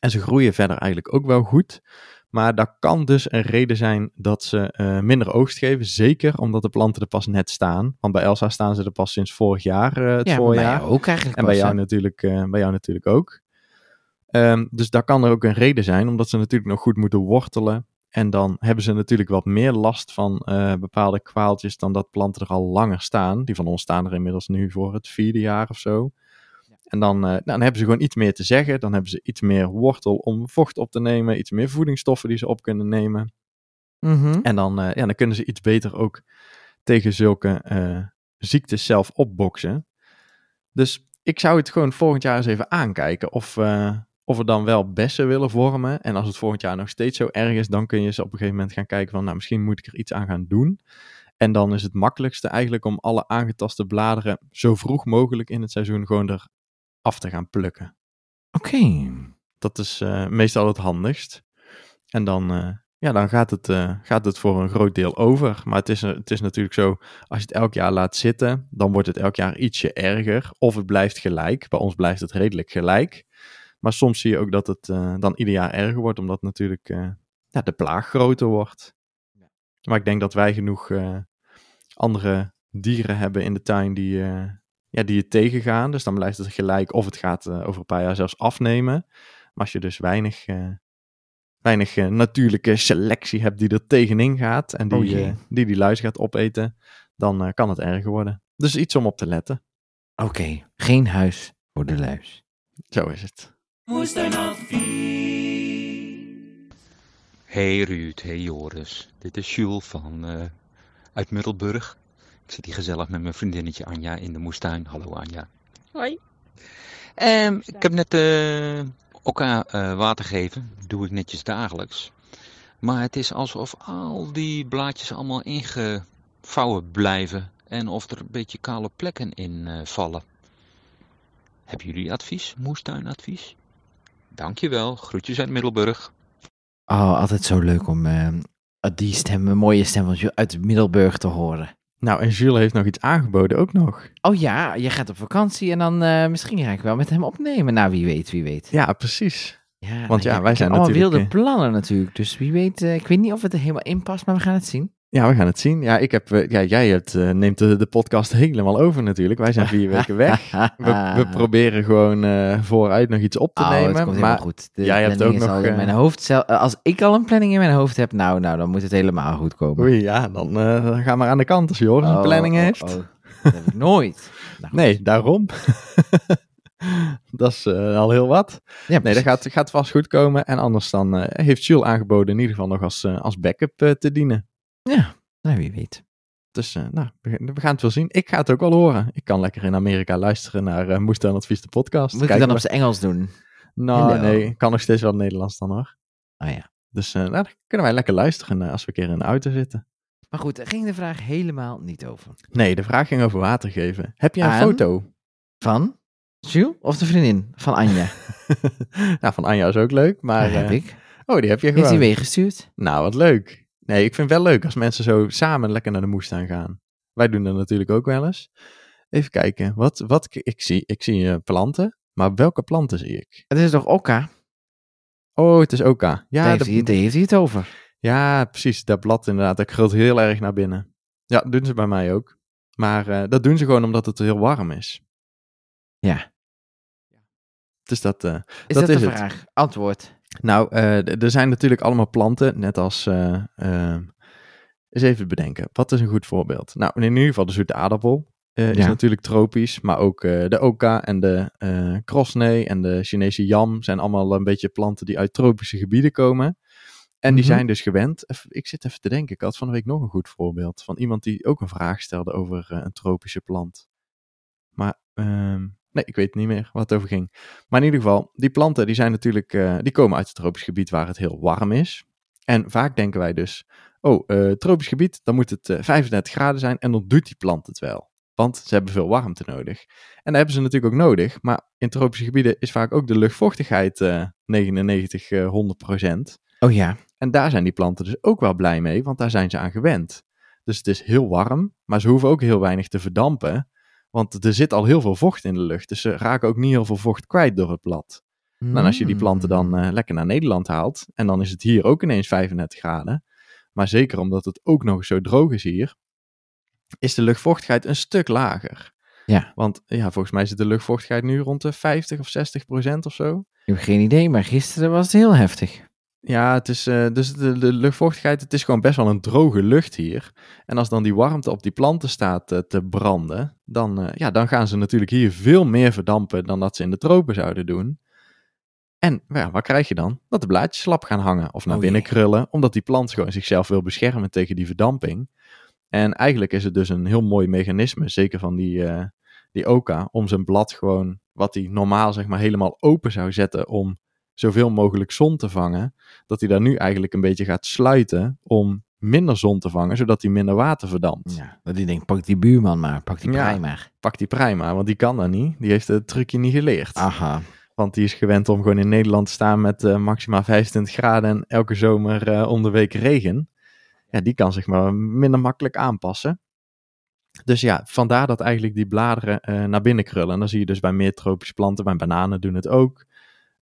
En ze groeien verder eigenlijk ook wel goed. Maar dat kan dus een reden zijn dat ze eh, minder oogst geven. Zeker omdat de planten er pas net staan. Want bij Elsa staan ze er pas sinds vorig jaar, eh, het ja, bij voorjaar. ook eigenlijk. En bij pas, jou, hè. natuurlijk, eh, bij jou natuurlijk ook. Ehm, dus daar kan er ook een reden zijn, omdat ze natuurlijk nog goed moeten wortelen. En dan hebben ze natuurlijk wat meer last van bepaalde kwaaltjes dan dat planten er al langer staan. Die van ons staan er inmiddels nu voor het vierde jaar of zo. En dan, eh, nou, dan hebben ze gewoon iets meer te zeggen. Dan hebben ze iets meer wortel om vocht op te nemen. Iets meer voedingsstoffen die ze op kunnen nemen. Mhm. En dan, eh, ja, dan kunnen ze iets beter ook tegen zulke eh, ziektes zelf opboksen. Dus ik zou het gewoon volgend jaar eens even aankijken of, eh, of we dan wel bessen willen vormen. En als het volgend jaar nog steeds zo erg is, dan kun je ze op een gegeven moment gaan kijken van, nou, misschien moet ik er iets aan gaan doen. En dan is het makkelijkste eigenlijk om alle aangetaste bladeren zo vroeg mogelijk in het seizoen gewoon er af te gaan plukken. Oké. Dat is eh, meestal het handigst. En dan, eh, ja, dan gaat, het, eh, gaat het voor een groot deel over. Maar het is, het is natuurlijk zo, als je het elk jaar laat zitten, dan wordt het elk jaar ietsje erger. Of het blijft gelijk. Bij ons blijft het redelijk gelijk. Maar soms zie je ook dat het dan ieder jaar erger wordt, omdat natuurlijk ja, de plaag groter wordt. Maar ik denk dat wij genoeg andere dieren hebben in de tuin die, ja, die het tegengaan. Dus dan blijft het gelijk of het gaat eh, over een paar jaar zelfs afnemen. Maar als je dus weinig, eh, weinig eh, natuurlijke selectie hebt die er tegenin gaat en die Oh die, die luis gaat opeten, dan kan het erger worden. Dus iets om op te letten. Oké, geen huis voor de luis. Zo is het. Hey Ruud, hey Joris. Dit is Jules van, eh, uit Middelburg. Ik zit hier gezellig met mijn vriendinnetje Anja in de moestuin. Hallo Anja. Hoi. Ehm, ik heb net eh Okka eh, water gegeven. Doe ik netjes dagelijks. Maar het is alsof al die blaadjes allemaal ingevouwen blijven. En of er een beetje kale plekken in eh, vallen. Hebben jullie advies? Moestuinadvies? Dankjewel. Groetjes uit Middelburg. Oh, altijd zo leuk om die stem, een mooie stem uit Middelburg te horen. Nou, en Jules heeft nog iets aangeboden ook nog. Oh ja, je gaat op vakantie en dan eh, misschien ga ik wel met hem opnemen. Nou, wie weet, wie weet. Ja, precies. Ja, Want ja, wij zijn allemaal natuurlijk, wilde eh, plannen natuurlijk. Dus wie weet, eh, ik weet niet of het er helemaal in past, maar we gaan het zien. Ja, we gaan het zien. Ja, ik heb, eh, ja jij hebt, eh, neemt de, de podcast helemaal over natuurlijk. Wij zijn vier weken weg. We, we proberen gewoon eh, vooruit nog iets op te Oh, het nemen. komt helemaal maar goed. De jij hebt ook nog, in mijn hoofd. zel- eh, als ik al een planning in mijn hoofd heb, nou, nou, dan moet het helemaal goed komen. oei, ja, dan, dan ga maar aan de kant als Joris een Oh, planning oh, heeft. oh. Dat heb ik nooit. Nou, Nee, daarom. dat is al heel wat. ja, Nee, dat gaat, gaat vast goed komen. En anders dan heeft Jules aangeboden in ieder geval nog als, eh, als backup te dienen. Ja, nou, wie weet. Dus eh, nou, we, gaan het wel zien. Ik ga het ook wel horen. Ik kan lekker in Amerika luisteren naar uh, Moest dan Advies de podcast. Moet ik het dan op zijn Engels doen? Nou, Hello. nee, ik kan nog steeds wel Nederlands dan hoor. Oh ja. Dus eh, nou, dan kunnen wij lekker luisteren eh, als we een keer in de auto zitten. Maar goed, daar ging de vraag helemaal niet over. Nee, de vraag ging over water geven. Heb jij een Aan? foto? Van Jules of de vriendin van Anja? nou, van Anja is ook leuk, maar... Heb eh, ik. Oh, die heb je Heeft hij gewoon. meegestuurd? Nou, wat leuk. Nee, ik vind het wel leuk als mensen zo samen lekker naar de moestuin gaan. Wij doen dat natuurlijk ook wel eens. Even kijken. Wat, wat ik, zie, ik zie eh, planten, maar welke planten zie ik? Het is toch Okka? Oh, het is Oka. Ja, daar, heeft de- hij, daar heeft hij het over. ja, precies. Dat blad inderdaad, dat krult heel erg naar binnen. Ja, doen ze bij mij ook. Maar eh, dat doen ze gewoon omdat het heel warm is. Ja. Dus dat, eh, Is Dat dat, is de het. vraag? Antwoord. Nou, eh, er zijn natuurlijk allemaal planten, net als. eh eh, eens even bedenken, wat is een goed voorbeeld? Nou, in ieder geval de zoete aardappel eh, is Ja. natuurlijk tropisch, maar ook de oka en de krosnee en de Chinese yam zijn allemaal een beetje planten die uit tropische gebieden komen. En die Mhm. zijn dus gewend. Ik zit even te denken, ik had van de week nog een goed voorbeeld van iemand die ook een vraag stelde over een tropische plant. Maar ehm, nee, ik weet niet meer wat het over ging. Maar in ieder geval, die planten die zijn natuurlijk, eh, die komen uit het tropisch gebied waar het heel warm is. En vaak denken wij dus, oh, eh, tropisch gebied, dan moet het eh, 35 graden zijn en dan doet die plant het wel. Want ze hebben veel warmte nodig. En dat hebben ze natuurlijk ook nodig, maar in tropische gebieden is vaak ook de luchtvochtigheid eh 99, eh 100 procent. Oh ja. En daar zijn die planten dus ook wel blij mee, want daar zijn ze aan gewend. Dus het is heel warm, maar ze hoeven ook heel weinig te verdampen. Want er zit al heel veel vocht in de lucht. Dus ze raken ook niet heel veel vocht kwijt door het blad. Nou, en als je die planten dan eh, lekker naar Nederland haalt, en dan is het hier ook ineens 35 graden. Maar zeker omdat het ook nog eens zo droog is hier, is de luchtvochtigheid een stuk lager. Ja. Want ja, volgens mij zit de luchtvochtigheid nu rond de 50 of 60 procent of zo. Ik heb geen idee, maar gisteren was het heel heftig. Ja, het is, eh, dus de, de luchtvochtigheid, het is gewoon best wel een droge lucht hier. En als dan die warmte op die planten staat eh, te branden, dan, eh, ja, dan gaan ze natuurlijk hier veel meer verdampen dan dat ze in de tropen zouden doen. En ja, wat krijg je dan? Dat de blaadjes slap gaan hangen of naar Oh binnen jee. krullen, omdat die plant gewoon zichzelf wil beschermen tegen die verdamping. En eigenlijk is het dus een heel mooi mechanisme, zeker van die, die oka, om zijn blad gewoon, wat hij normaal zeg maar helemaal open zou zetten om zoveel mogelijk zon te vangen, dat hij daar nu eigenlijk een beetje gaat sluiten om minder zon te vangen, zodat hij minder water verdampt. Ja, dat die denkt, pak die buurman maar, pak die Ja. prei maar. Pakt die prima, want die kan dat niet. Die heeft het trucje niet geleerd. Aha. Want die is gewend om gewoon in Nederland te staan met eh, maximaal 25 graden en elke zomer eh om de week regen. Ja, die kan zich maar minder makkelijk aanpassen. Dus ja, vandaar dat eigenlijk die bladeren eh, naar binnen krullen. En dan zie je dus bij meer tropische planten, bij bananen doen het ook.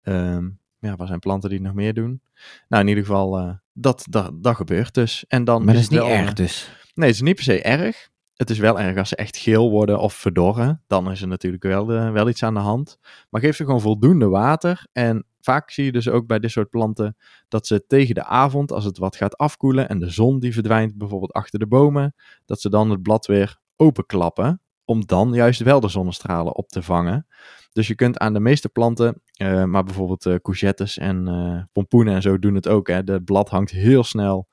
Ehm, ja, waar zijn planten die nog meer doen? Nou, in ieder geval, eh, dat, dat, dat gebeurt dus. En dan Maar dat is niet wel, erg eh, dus. Nee, het is niet per se erg. Het is wel erg als ze echt geel worden of verdorren. Dan is er natuurlijk wel, eh, wel iets aan de hand. Maar geef ze gewoon voldoende water. En vaak zie je dus ook bij dit soort planten dat ze tegen de avond, als het wat gaat afkoelen en de zon die verdwijnt bijvoorbeeld achter de bomen, dat ze dan het blad weer openklappen. Om dan juist wel de zonnestralen op te vangen. Dus je kunt aan de meeste planten, eh, maar bijvoorbeeld eh, courgettes en eh, pompoenen en zo doen het ook. Hè. De blad hangt heel snel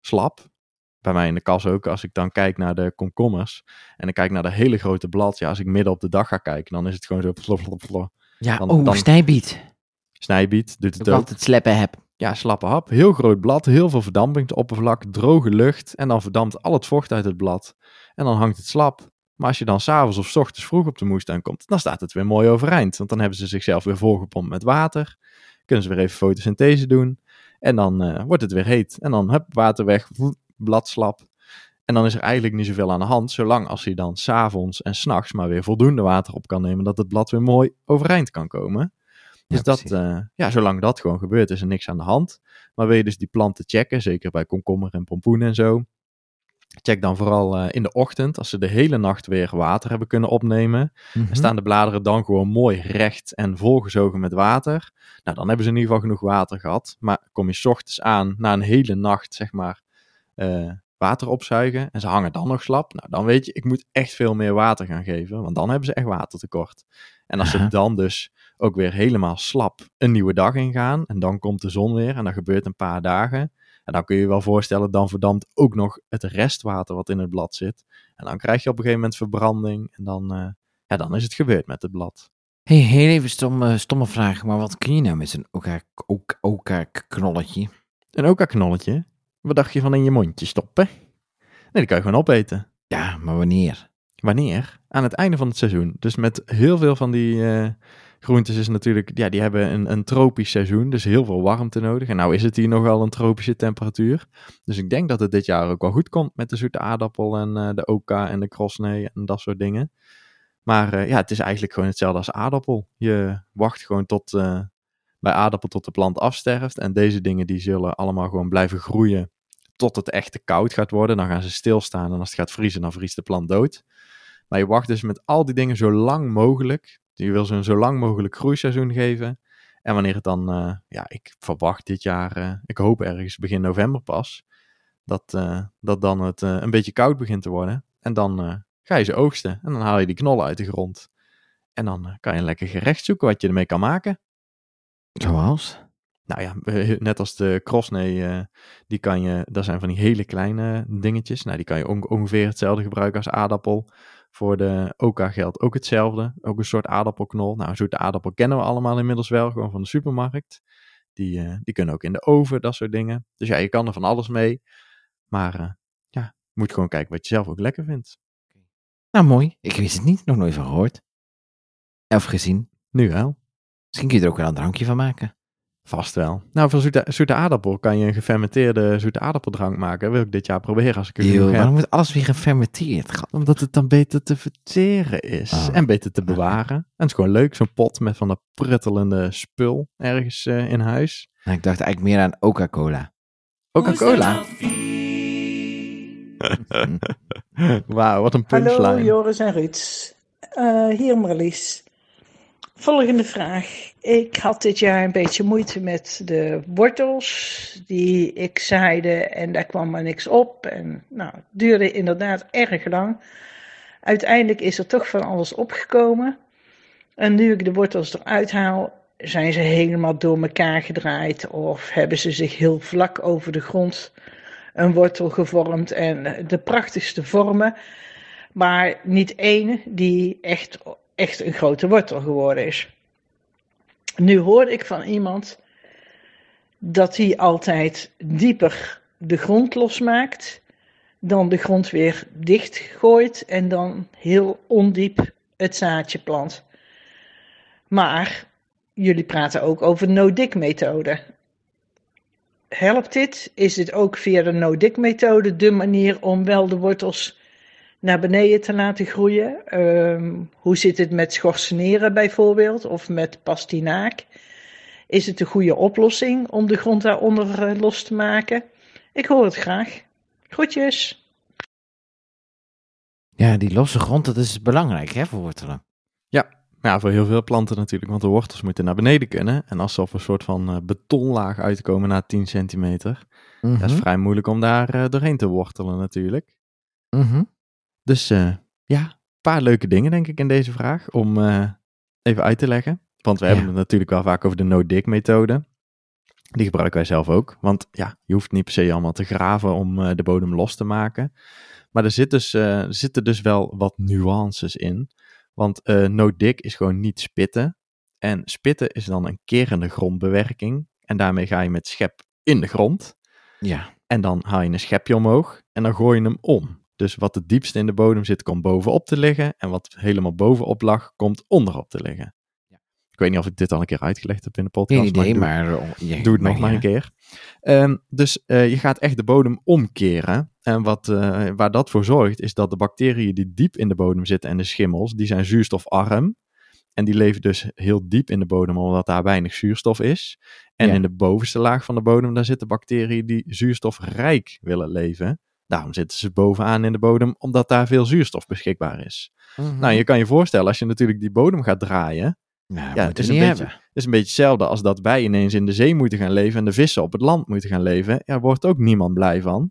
slap. bij mij in de kas ook, als ik dan kijk naar de komkommers en dan kijk naar de hele grote blad, ja, als ik midden op de dag ga kijken, dan is het gewoon zo. Ja, Dan- oh, dan- snijbiet. Snijbiet, doet Ik het ook. altijd sleppen heb. Ja, slappe hap. Heel groot blad, heel veel verdampingsoppervlak, droge lucht. En dan verdampt al het vocht uit het blad. En dan hangt het slap. Maar als je dan s'avonds of 's ochtends vroeg op de moestuin komt, dan staat het weer mooi overeind. Want dan hebben ze zichzelf weer volgepompt met water. Kunnen ze weer even fotosynthese doen. En dan eh, wordt het weer heet. En dan hup, water weg, vloep, blad slap. En dan is er eigenlijk niet zoveel aan de hand, zolang als hij dan s'avonds en s'nachts maar weer voldoende water op kan nemen, dat het blad weer mooi overeind kan komen. Dus Ja, dat, eh, ja, zolang dat gewoon gebeurt, is er niks aan de hand. Maar wil je dus die planten checken, zeker bij komkommer en pompoen en zo. Check dan vooral eh, in de ochtend, als ze de hele nacht weer water hebben kunnen opnemen. En staan de bladeren dan gewoon mooi recht en volgezogen met water. Nou, dan hebben ze in ieder geval genoeg water gehad. Maar kom je 's ochtends aan, na een hele nacht, zeg maar, eh, water opzuigen. En ze hangen dan nog slap. Nou, dan weet je, ik moet echt veel meer water gaan geven. Want dan hebben ze echt watertekort. En als ze dan dus ook weer helemaal slap een nieuwe dag ingaan. En dan komt de zon weer. En dat gebeurt een paar dagen. En dan kun je je wel voorstellen, dan verdampt ook nog het restwater wat in het blad zit. En dan krijg je op een gegeven moment verbranding. En dan, eh, ja, dan is het gebeurd met het blad. Hey, heel even stomme, stomme vraag, maar wat kun je nou met zo'n oka-knolletje? Een oka-knolletje. Wat dacht je van in je mondje stoppen? Nee, die kan je gewoon opeten. Ja, maar wanneer? Wanneer? Aan het einde van het seizoen. Dus met heel veel van die eh, groentes is natuurlijk, ja, die hebben een, een tropisch seizoen, dus heel veel warmte nodig. En nou is het hier nogal een tropische temperatuur. Dus ik denk dat het dit jaar ook wel goed komt met de zoete aardappel en eh, de oka en de krosnee en dat soort dingen. Maar eh, ja, het is eigenlijk gewoon hetzelfde als aardappel. Je wacht gewoon tot eh, bij aardappel tot de plant afsterft. En deze dingen die zullen allemaal gewoon blijven groeien tot het echt te koud gaat worden. Dan gaan ze stilstaan en als het gaat vriezen, dan vriest de plant dood. Maar je wacht dus met al die dingen zo lang mogelijk. Je wil ze een zo lang mogelijk groeiseizoen geven. En wanneer het dan, eh, ja, ik verwacht dit jaar, eh, ik hoop ergens begin november pas, dat, eh, dat dan het een beetje koud begint te worden. En dan ga je ze oogsten en dan haal je die knollen uit de grond. En dan kan je een lekker gerecht zoeken wat je ermee kan maken. Zoals? Nou ja, net als de krosnee, eh, die kan je, dat zijn van die hele kleine dingetjes. Nou, die kan je on- ongeveer hetzelfde gebruiken als aardappel. Voor de oka geldt ook hetzelfde. Ook een soort aardappelknol. Nou, een zoete aardappel kennen we allemaal inmiddels wel, gewoon van de supermarkt. Die, eh, die kunnen ook in de oven, dat soort dingen. Dus ja, je kan er van alles mee. Maar eh, ja, moet gewoon kijken wat je zelf ook lekker vindt. Nou, mooi. Ik wist het niet, nog nooit van gehoord. Of gezien. Nu wel. Misschien kun je er ook wel een drankje van maken. Vast wel. Nou, van zoete, zoete aardappel kan je een gefermenteerde zoete aardappeldrank maken. Dat wil ik dit jaar proberen als ik er heb. waarom moet alles weer gefermenteerd? Omdat het dan beter te verteren is. Oh. En beter te bewaren. En het is gewoon leuk, zo'n pot met van dat pruttelende spul ergens eh, in huis. Nou, ik dacht eigenlijk meer aan Coca-Cola. Coca-Cola. Wauw, wat een punchline. Hallo Joris en Ruud. Eh, hier Marlies. Volgende vraag. Ik had dit jaar een beetje moeite met de wortels die ik zaaide en daar kwam maar niks op. En nou, het duurde inderdaad erg lang. Uiteindelijk is er toch van alles opgekomen. En nu ik de wortels eruit haal, zijn ze helemaal door elkaar gedraaid of hebben ze zich heel vlak over de grond een wortel gevormd en de prachtigste vormen. Maar niet één die echt, echt een grote wortel geworden is. Nu hoorde ik van iemand dat hij altijd dieper de grond losmaakt, dan de grond weer dichtgooit en dan heel ondiep het zaadje plant. Maar jullie praten ook over no-dig methode. Helpt dit? Is dit ook via de no-dig methode de manier om wel de wortels naar beneden te laten groeien? Ehm, hoe zit het met schorseneren bijvoorbeeld of met pastinaak? Is het een goede oplossing om de grond daaronder eh, los te maken? Ik hoor het graag. Groetjes. Ja, die losse grond, dat is belangrijk hè, voor wortelen. Ja, voor heel veel planten natuurlijk, want de wortels moeten naar beneden kunnen. En als ze op een soort van eh, betonlaag uitkomen na 10 centimeter, Mhm. dat is vrij moeilijk om daar eh, doorheen te wortelen natuurlijk. Mhm. Dus eh, ja, een paar leuke dingen denk ik in deze vraag om eh, even uit te leggen. Want we Ja. hebben het natuurlijk wel vaak over de no-dig methode. Die gebruiken wij zelf ook. Want ja, je hoeft niet per se allemaal te graven om eh, de bodem los te maken. Maar er, zit dus, er zitten dus wel wat nuances in. Want eh no dig is gewoon niet spitten. En spitten is dan een kerende grondbewerking. En daarmee ga je met schep in de grond. Ja. En dan haal je een schepje omhoog en dan gooi je hem om. Dus wat het diepste in de bodem zit, komt bovenop te liggen. En wat helemaal bovenop lag, komt onderop te liggen. Ik weet niet of ik dit al een keer uitgelegd heb in de podcast. Doe- maar... eh, Doe het nog maar een keer. Ehm, dus eh, je gaat echt de bodem omkeren. En wat, eh, waar dat voor zorgt, is dat de bacteriën die diep in de bodem zitten en de schimmels, die zijn zuurstofarm. En die leven dus heel diep in de bodem, omdat daar weinig zuurstof is. En Ja. in de bovenste laag van de bodem, daar zitten bacteriën die zuurstofrijk willen leven. Daarom zitten ze bovenaan in de bodem, omdat daar veel zuurstof beschikbaar is. Mhm. Nou, je kan je voorstellen, als je natuurlijk die bodem gaat draaien, Nou, ja, het is een beetje- het is een beetje hetzelfde als dat wij ineens in de zee moeten gaan leven en de vissen op het land moeten gaan leven. Ja, daar wordt ook niemand blij van.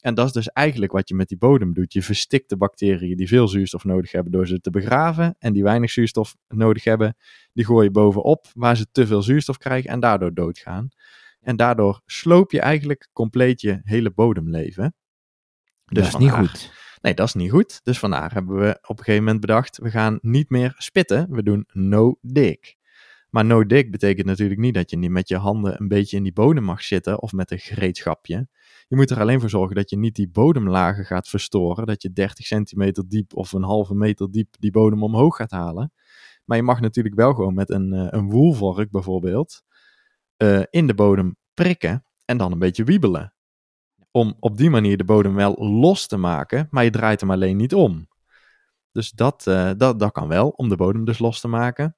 En dat is dus eigenlijk wat je met die bodem doet. Je verstikt de bacteriën die veel zuurstof nodig hebben door ze te begraven. En die weinig zuurstof nodig hebben, die gooi je bovenop waar ze te veel zuurstof krijgen en daardoor doodgaan. En daardoor sloop je eigenlijk compleet je hele bodemleven. Dat is niet goed. Nee, dat is niet goed. Dus vandaar hebben we op een gegeven moment bedacht, we gaan niet meer spitten, we doen no dig. Maar no dig betekent natuurlijk niet dat je niet met je handen een beetje in die bodem mag zitten of met een gereedschapje. Je moet er alleen voor zorgen dat je niet die bodemlagen gaat verstoren, dat je 30 centimeter diep of een halve meter diep die bodem omhoog gaat halen. Maar je mag natuurlijk wel gewoon met een, eh, een woelvork bijvoorbeeld eh, in de bodem prikken en dan een beetje wiebelen om op die manier de bodem wel los te maken, maar je draait hem alleen niet om. Dus dat, eh, dat, dat kan wel, om de bodem dus los te maken.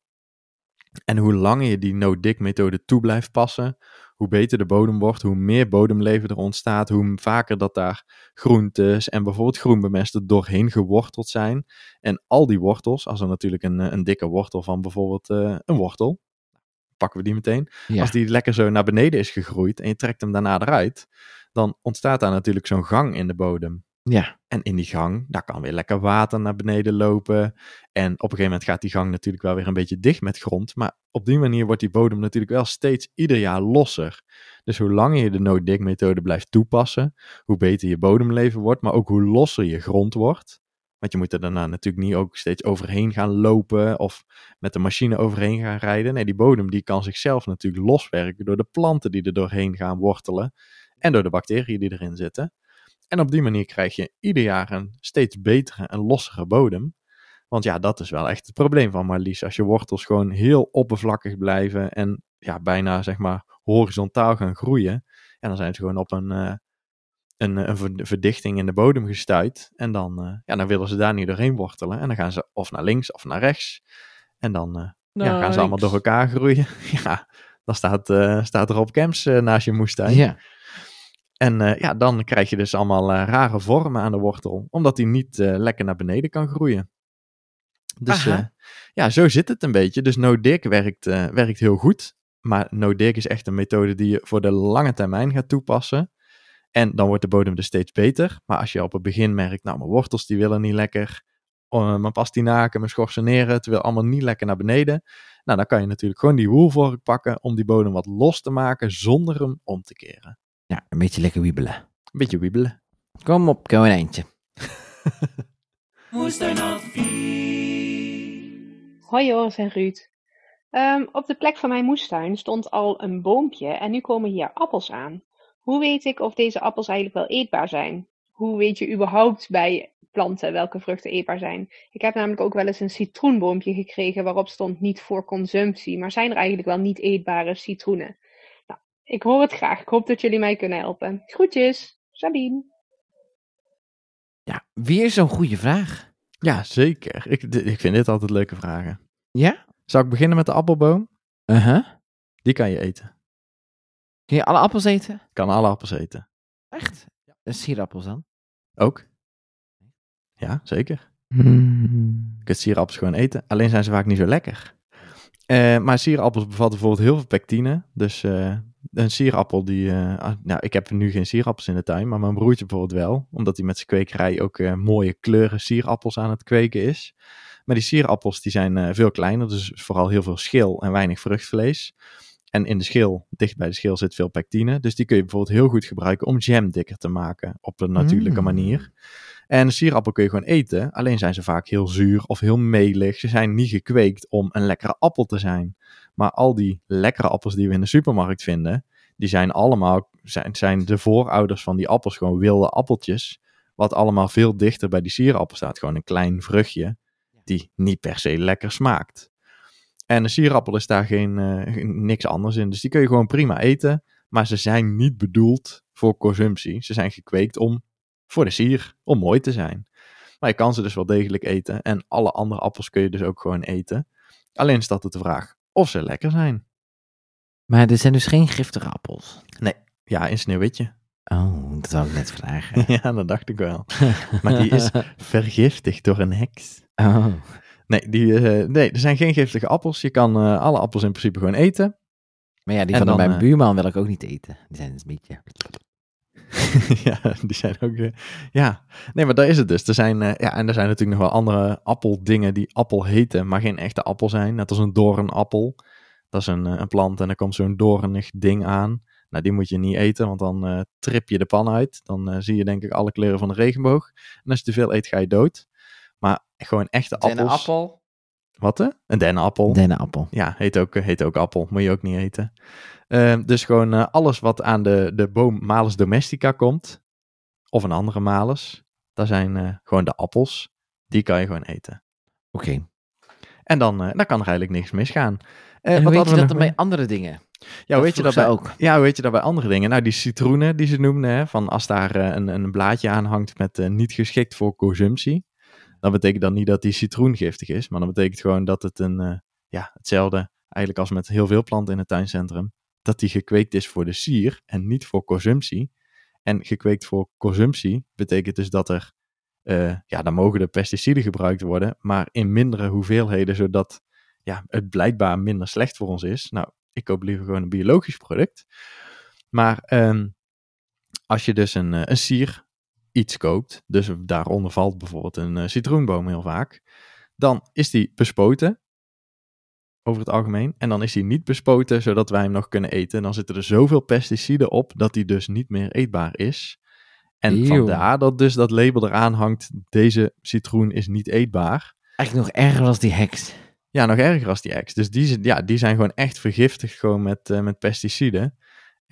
En hoe langer je die no-dig methode toe blijft passen, hoe beter de bodem wordt, hoe meer bodemleven er ontstaat, hoe vaker dat daar groentes en bijvoorbeeld groenbemesten doorheen geworteld zijn. En al die wortels, als er natuurlijk een, eh, een dikke wortel van bijvoorbeeld eh, een wortel, pakken we die meteen, Ja. als die lekker zo naar beneden is gegroeid en je trekt hem daarna eruit, dan ontstaat daar natuurlijk zo'n gang in de bodem. ja. En in die gang, daar kan weer lekker water naar beneden lopen. En op een gegeven moment gaat die gang natuurlijk wel weer een beetje dicht met grond. Maar op die manier wordt die bodem natuurlijk wel steeds ieder jaar losser. Dus hoe langer je de no-dig methode blijft toepassen, hoe beter je bodemleven wordt, maar ook hoe losser je grond wordt. Want je moet er daarna natuurlijk niet ook steeds overheen gaan lopen of met de machine overheen gaan rijden. Nee, die bodem die kan zichzelf natuurlijk loswerken door de planten die er doorheen gaan wortelen en door de bacteriën die erin zitten. En op die manier krijg je ieder jaar een steeds betere en lossere bodem. Want ja, dat is wel echt het probleem van Marlies. Als je wortels gewoon heel oppervlakkig blijven en ja, bijna zeg maar horizontaal gaan groeien. En dan zijn ze gewoon op een, eh, een, een ver- verdichting in de bodem gestuit. En dan, eh, ja, dan willen ze daar niet doorheen wortelen. En dan gaan ze of naar links of naar rechts. En dan eh, ja, gaan ze allemaal door elkaar groeien. ja, dan staat, staat er op camps naast je moestuin. ja. En eh, ja, dan krijg je dus allemaal eh, rare vormen aan de wortel, omdat die niet eh, lekker naar beneden kan groeien. Dus ja, zo zit het een beetje. Dus no-dig werkt, werkt heel goed. Maar no-dig is echt een methode die je voor de lange termijn gaat toepassen. En dan wordt de bodem dus steeds beter. Maar als je op het begin merkt, nou, mijn wortels die willen niet lekker. Mijn pastinaken, mijn schorseneren, het wil allemaal niet lekker naar beneden. Nou, dan kan je natuurlijk gewoon die woelvork pakken om die bodem wat los te maken zonder hem om te keren. Ja, een beetje lekker wiebelen. Een beetje wiebelen. Kom op, kom een eindje. Moestuinadvies. Hoi Joris en Ruud. Ehm, op de plek van mijn moestuin stond al een boompje en nu komen hier appels aan. Hoe weet ik of deze appels eigenlijk wel eetbaar zijn? Hoe weet je überhaupt bij planten welke vruchten eetbaar zijn? Ik heb namelijk ook wel eens een citroenboompje gekregen waarop stond niet voor consumptie, maar zijn er eigenlijk wel niet eetbare citroenen? Ik hoor het graag. Ik hoop dat jullie mij kunnen helpen. Groetjes, Sabine. Ja, weer zo'n goede vraag. Ja, zeker. Ik, ik vind dit altijd leuke vragen. Ja? Zou ik beginnen met de appelboom? Uh-huh. Die kan je eten. Kun je alle appels eten? Ik kan alle appels eten. Echt? Ja. Sierappels dan? Ook. Ja, zeker. Je kunt sierappels gewoon eten. Alleen zijn ze vaak niet zo lekker. Eh, maar sierappels bevatten bijvoorbeeld heel veel pectine. Dus eh, een sierappel die... eh, ah, nou, ik heb nu geen sierappels in de tuin, maar mijn broertje bijvoorbeeld wel. Omdat hij met zijn kwekerij ook eh, mooie kleuren sierappels aan het kweken is. Maar die sierappels die zijn eh, veel kleiner, dus vooral heel veel schil en weinig vruchtvlees. En in de schil, dicht bij de schil, zit veel pectine. Dus die kun je bijvoorbeeld heel goed gebruiken om jam dikker te maken op een natuurlijke Mm. manier. En een sierappel kun je gewoon eten, alleen zijn ze vaak heel zuur of heel melig. Ze zijn niet gekweekt om een lekkere appel te zijn. Maar al die lekkere appels die we in de supermarkt vinden, die zijn allemaal, zijn, zijn de voorouders van die appels gewoon wilde appeltjes. Wat allemaal veel dichter bij die sierappel staat. Gewoon een klein vruchtje die niet per se lekker smaakt. En een sierappel is daar geen, eh, niks anders in. Dus die kun je gewoon prima eten. Maar ze zijn niet bedoeld voor consumptie. Ze zijn gekweekt om voor de sier, om mooi te zijn. Maar je kan ze dus wel degelijk eten. En alle andere appels kun je dus ook gewoon eten. Alleen is dat de vraag of ze lekker zijn. Maar er zijn dus geen giftige appels. Ja, in Sneeuwwitje. Oh, dat wou ik net vragen. ja, dat dacht ik wel. Maar die is vergiftigd door een heks. Oh. Nee, die, eh, nee, er zijn geen giftige appels. Je kan eh, alle appels in principe gewoon eten. Maar ja, die En van dan, mijn eh, buurman wil ik ook niet eten. Die zijn een beetje... ja, die zijn ook. eh, ja, nee, maar daar is het dus. Er zijn, eh, ja, en er zijn natuurlijk nog wel andere appeldingen die appel heten, maar geen echte appel zijn. Net als een doornappel. Dat is een, eh, een plant en er komt zo'n doornig ding aan. Nou, die moet je niet eten, want dan trip je de pan uit. Dan zie je denk ik alle kleuren van de regenboog. En als je te veel eet, ga je dood. Maar gewoon echte appels. appel. Wat hè? Een dennenappel. Dennenappel. Ja, heet ook, heet ook appel. Moet je ook niet eten. Ehm, dus gewoon eh, alles wat aan de, de boom Malus domestica komt, of een andere Malus, dat zijn eh, gewoon de appels. Die kan je gewoon eten. Oké. En dan, eh, dan kan er eigenlijk niks misgaan. Eh, En wat weet je dat dan bij andere dingen? Ja, weet je dat bij, ook? ja, weet je dat bij andere dingen? Nou, die citroenen die ze noemden, hè, van als daar eh, een, een blaadje aan hangt met eh, niet geschikt voor consumptie, dan betekent dat niet dat die citroen giftig is, maar dan betekent gewoon dat het een, eh, ja, hetzelfde eigenlijk als met heel veel planten in het tuincentrum, dat die gekweekt is voor de sier en niet voor consumptie. En gekweekt voor consumptie betekent dus dat er, eh, ja, dan mogen de pesticiden gebruikt worden, maar in mindere hoeveelheden, zodat ja, het blijkbaar minder slecht voor ons is. Nou, ik koop liever gewoon een biologisch product. Maar ehm, als je dus een, eh, een sier iets koopt, dus daaronder valt bijvoorbeeld een eh, citroenboom heel vaak, dan is die bespoten over het algemeen. En dan is die niet bespoten zodat wij hem nog kunnen eten. En dan zitten er zoveel pesticiden op dat die dus niet meer eetbaar is. En Eeuw. vandaar dat dus dat label eraan hangt, deze citroen is niet eetbaar. Eigenlijk nog erger als die heks. Ja, nog erger als die ex. Dus die, ja, die zijn gewoon echt vergiftigd gewoon met, eh, met pesticiden.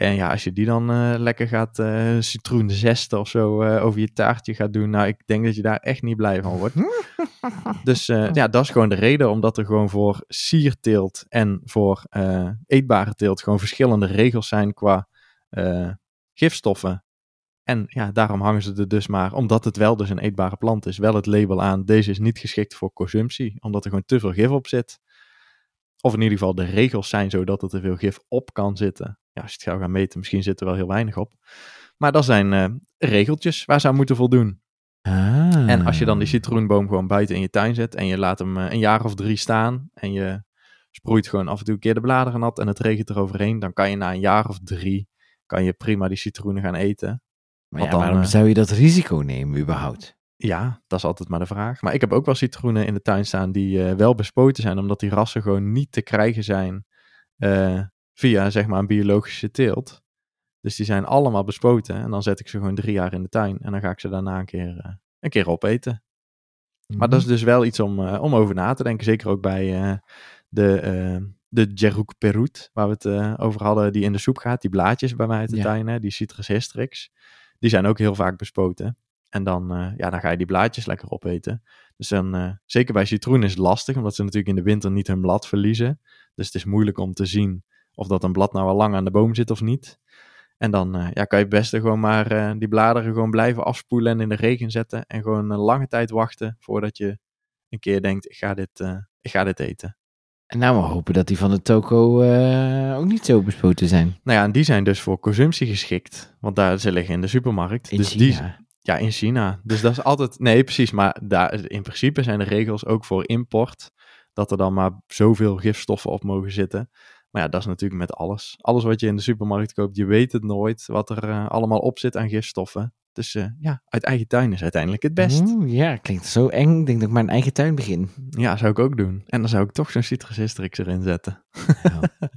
En ja, als je die dan eh, lekker gaat uh, citroenzesten of zo eh, over je taartje gaat doen, nou, ik denk dat je daar echt niet blij van wordt. dus ja, dat is gewoon de reden, omdat er gewoon voor sierteelt en voor eetbare teelt gewoon verschillende regels zijn qua gifstoffen. En ja, daarom hangen ze er dus maar, omdat het wel dus een eetbare plant is, wel het label aan, deze is niet geschikt voor consumptie, omdat er gewoon te veel gif op zit. Of in ieder geval de regels zijn zodat er te veel gif op kan zitten. Ja, als je het zou gaan meten, misschien zit er wel heel weinig op. Maar dat zijn eh, regeltjes waar ze aan moeten voldoen. Ah. En als je dan die citroenboom gewoon buiten in je tuin zet en je laat hem eh, een jaar of drie staan en je sproeit gewoon af en toe een keer de bladeren nat en het regent eroverheen, dan kan je na een jaar of drie kan je prima die citroenen gaan eten. Maar ja, dan, waarom eh, zou je dat risico nemen überhaupt? Ja, dat is altijd maar de vraag. Maar ik heb ook wel citroenen in de tuin staan die wel bespoten zijn, omdat die rassen gewoon niet te krijgen zijn via zeg maar een biologische teelt. Dus die zijn allemaal bespoten en dan zet ik ze gewoon drie jaar in de tuin en dan ga ik ze daarna een keer, eh, een keer opeten. Maar dat is dus wel iets om, eh, om over na te denken. Zeker ook bij eh, de, de Jerouk Perut, waar we het over hadden, die in de soep gaat. Die blaadjes bij mij uit de Ja. tuin, hè, die Citrus hystrix. Die zijn ook heel vaak bespoten. En dan, ja, dan ga je die blaadjes lekker opeten. Dus dan, zeker bij citroen is het lastig, omdat ze natuurlijk in de winter niet hun blad verliezen. Dus het is moeilijk om te zien of dat een blad nou al lang aan de boom zit of niet. En dan eh, ja, kan je het beste gewoon maar eh, die bladeren gewoon blijven afspoelen en in de regen zetten. En gewoon een lange tijd wachten voordat je een keer denkt, ik ga dit, eh, ik ga dit eten. En nou maar hopen dat die van de toko ook niet zo bespoten zijn. Nou ja, en die zijn dus voor consumptie geschikt. Want daar, ze liggen in de supermarkt. In dus China. Die, ja, in China. Dus dat is altijd... Nee, precies. Maar daar, in principe zijn de regels ook voor import... dat er dan maar zoveel gifstoffen op mogen zitten. Maar ja, dat is natuurlijk met alles. Alles wat je in de supermarkt koopt, je weet het nooit... wat er eh, allemaal op zit aan gifstoffen. Dus eh, ja, uit eigen tuin is uiteindelijk het best. Oeh, ja, klinkt zo eng. Ik denk dat ik mijn eigen tuin begin. Ja, zou ik ook doen. En dan zou ik toch zo'n citrus erin zetten. Ja.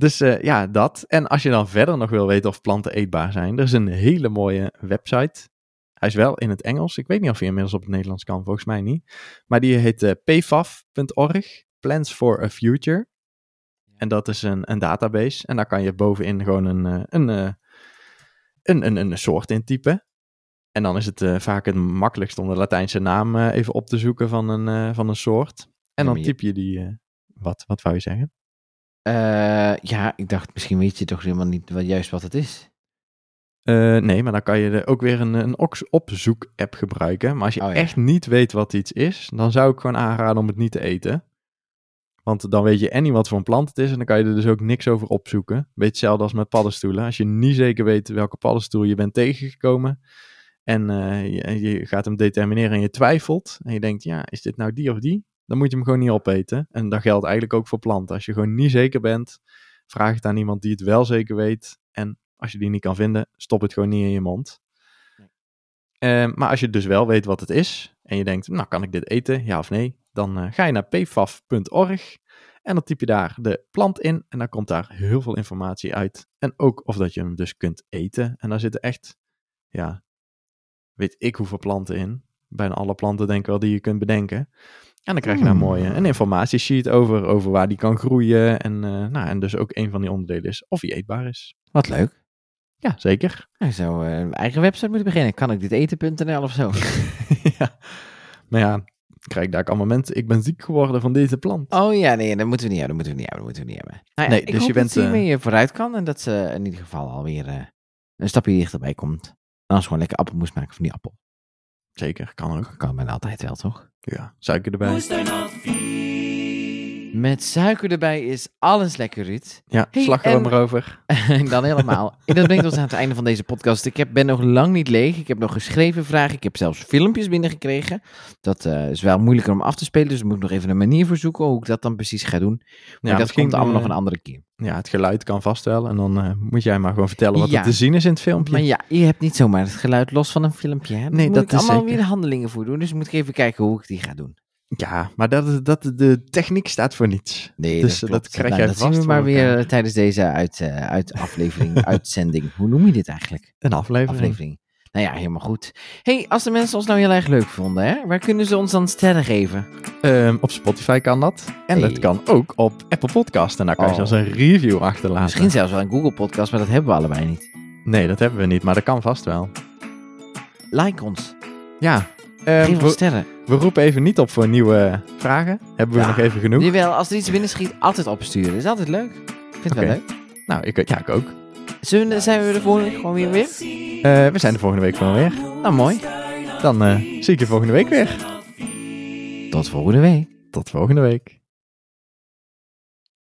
Dus eh, ja, dat. En als je dan verder nog wil weten of planten eetbaar zijn, er is een hele mooie website. Hij is wel in het Engels. Ik weet niet of hij inmiddels op het Nederlands kan, volgens mij niet. Maar die heet pfaf.org, Plans for a Future. En dat is een, een database. En daar kan je bovenin gewoon een, eh, een, eh, een, een, een soort intypen. En dan is het eh, vaak het makkelijkst om de Latijnse naam even op te zoeken van een, van een soort. En dan typ je die... wat, wat wou je zeggen? Ja, ik dacht, misschien weet je toch helemaal niet wat, juist wat het is. Nee, maar dan kan je ook weer een, een opzoek-app gebruiken. Maar als je Oh, ja. echt niet weet wat iets is, dan zou ik gewoon aanraden om het niet te eten. Want dan weet je en niet wat voor een plant het is en dan kan je er dus ook niks over opzoeken. Beetje hetzelfde als met paddenstoelen. Als je niet zeker weet welke paddenstoel je bent tegengekomen en eh, je, je gaat hem determineren en je twijfelt en je denkt, ja, is dit nou die of die? Dan moet je hem gewoon niet opeten. En dat geldt eigenlijk ook voor planten. Als je gewoon niet zeker bent, vraag het aan iemand die het wel zeker weet. En als je die niet kan vinden, stop het gewoon niet in je mond. Eh, maar als je dus wel weet wat het is en je denkt, nou kan ik dit eten, ja of nee, dan eh, ga je naar pfaf.org en dan typ je daar de plant in en dan komt daar heel veel informatie uit. En ook of dat je hem dus kunt eten. En daar zitten echt, ja, weet ik hoeveel planten in. Bijna alle planten denk ik wel die je kunt bedenken. En dan krijg je daar Hmm. mooi eh, een informatiesheet over, over waar die kan groeien. En, eh, nou, en dus ook een van die onderdelen is of die eetbaar is. Wat leuk. Ja, zeker. Ik zou een eigen website moeten beginnen. Kan ik dit eten.nl of zo? ja. Maar ja, krijg ik daar ook allemaal mensen. Ik ben ziek geworden van deze plant. Oh ja, nee, dat moeten we niet hebben. Dat moeten we niet hebben. Dat moeten we niet hebben. Nou ja, Nee, ik dus hoop je bent, dat ze eh, vooruit kan en dat ze in ieder geval alweer eh, een stapje dichterbij komt. En als gewoon lekker appelmoes maken van die appel. Zeker, kan ook. Kan bijna altijd wel, toch? Ja, suiker erbij. Met suiker erbij is alles lekker, Ruud. Ja, Hey, slagroom en- erover. En dan helemaal. En dat brengt ons aan het einde van deze podcast. Ik heb, ben nog lang niet leeg. Ik heb nog geschreven vragen. Ik heb zelfs filmpjes binnengekregen. Dat eh, is wel moeilijker om af te spelen. Dus daar moet ik nog even een manier voor zoeken hoe ik dat dan precies ga doen. Maar Ja, dat komt allemaal eh, nog een andere keer. Ja, het geluid kan vast wel. En dan eh, moet jij maar gewoon vertellen wat Ja. er te zien is in het filmpje. Maar ja, je hebt niet zomaar het geluid los van een filmpje. Hè? Daar Nee, moet dat ik is allemaal zeker. weer handelingen voor doen. Dus moet ik even kijken hoe ik die ga doen. Ja, maar dat, is- dat, de techniek staat voor niets. Nee, Dus dat, dat krijg Nou, jij dat vast zien we maar weer tijdens deze uit, eh, uit aflevering, uitzending. Hoe noem je dit eigenlijk? Een aflevering. Aflevering. Nou ja, helemaal goed. hey, als de mensen ons nou heel erg leuk vonden, hè, waar kunnen ze ons dan sterren geven? Ehm, op Spotify kan dat. En dat kan ook op Apple Podcast. En daar kan je Oh. zelfs een review achterlaten. Misschien zelfs wel een Google Podcast, maar dat hebben we allebei niet. Nee, dat hebben we niet, maar dat kan vast wel. Like ons. Ja, ons we, sterren. we roepen even niet op voor nieuwe vragen. Hebben we Ja. nog even genoeg? Jawel, als er iets binnen schiet, altijd opsturen. Is altijd leuk. Ik vind het wel leuk. Nou, ik, ja, ik ook. We, zijn we de volgende week gewoon weer weer? Eh, we zijn de volgende week gewoon weer. Nou, mooi. Dan eh, zie ik je volgende week weer. Tot volgende week. Tot volgende week.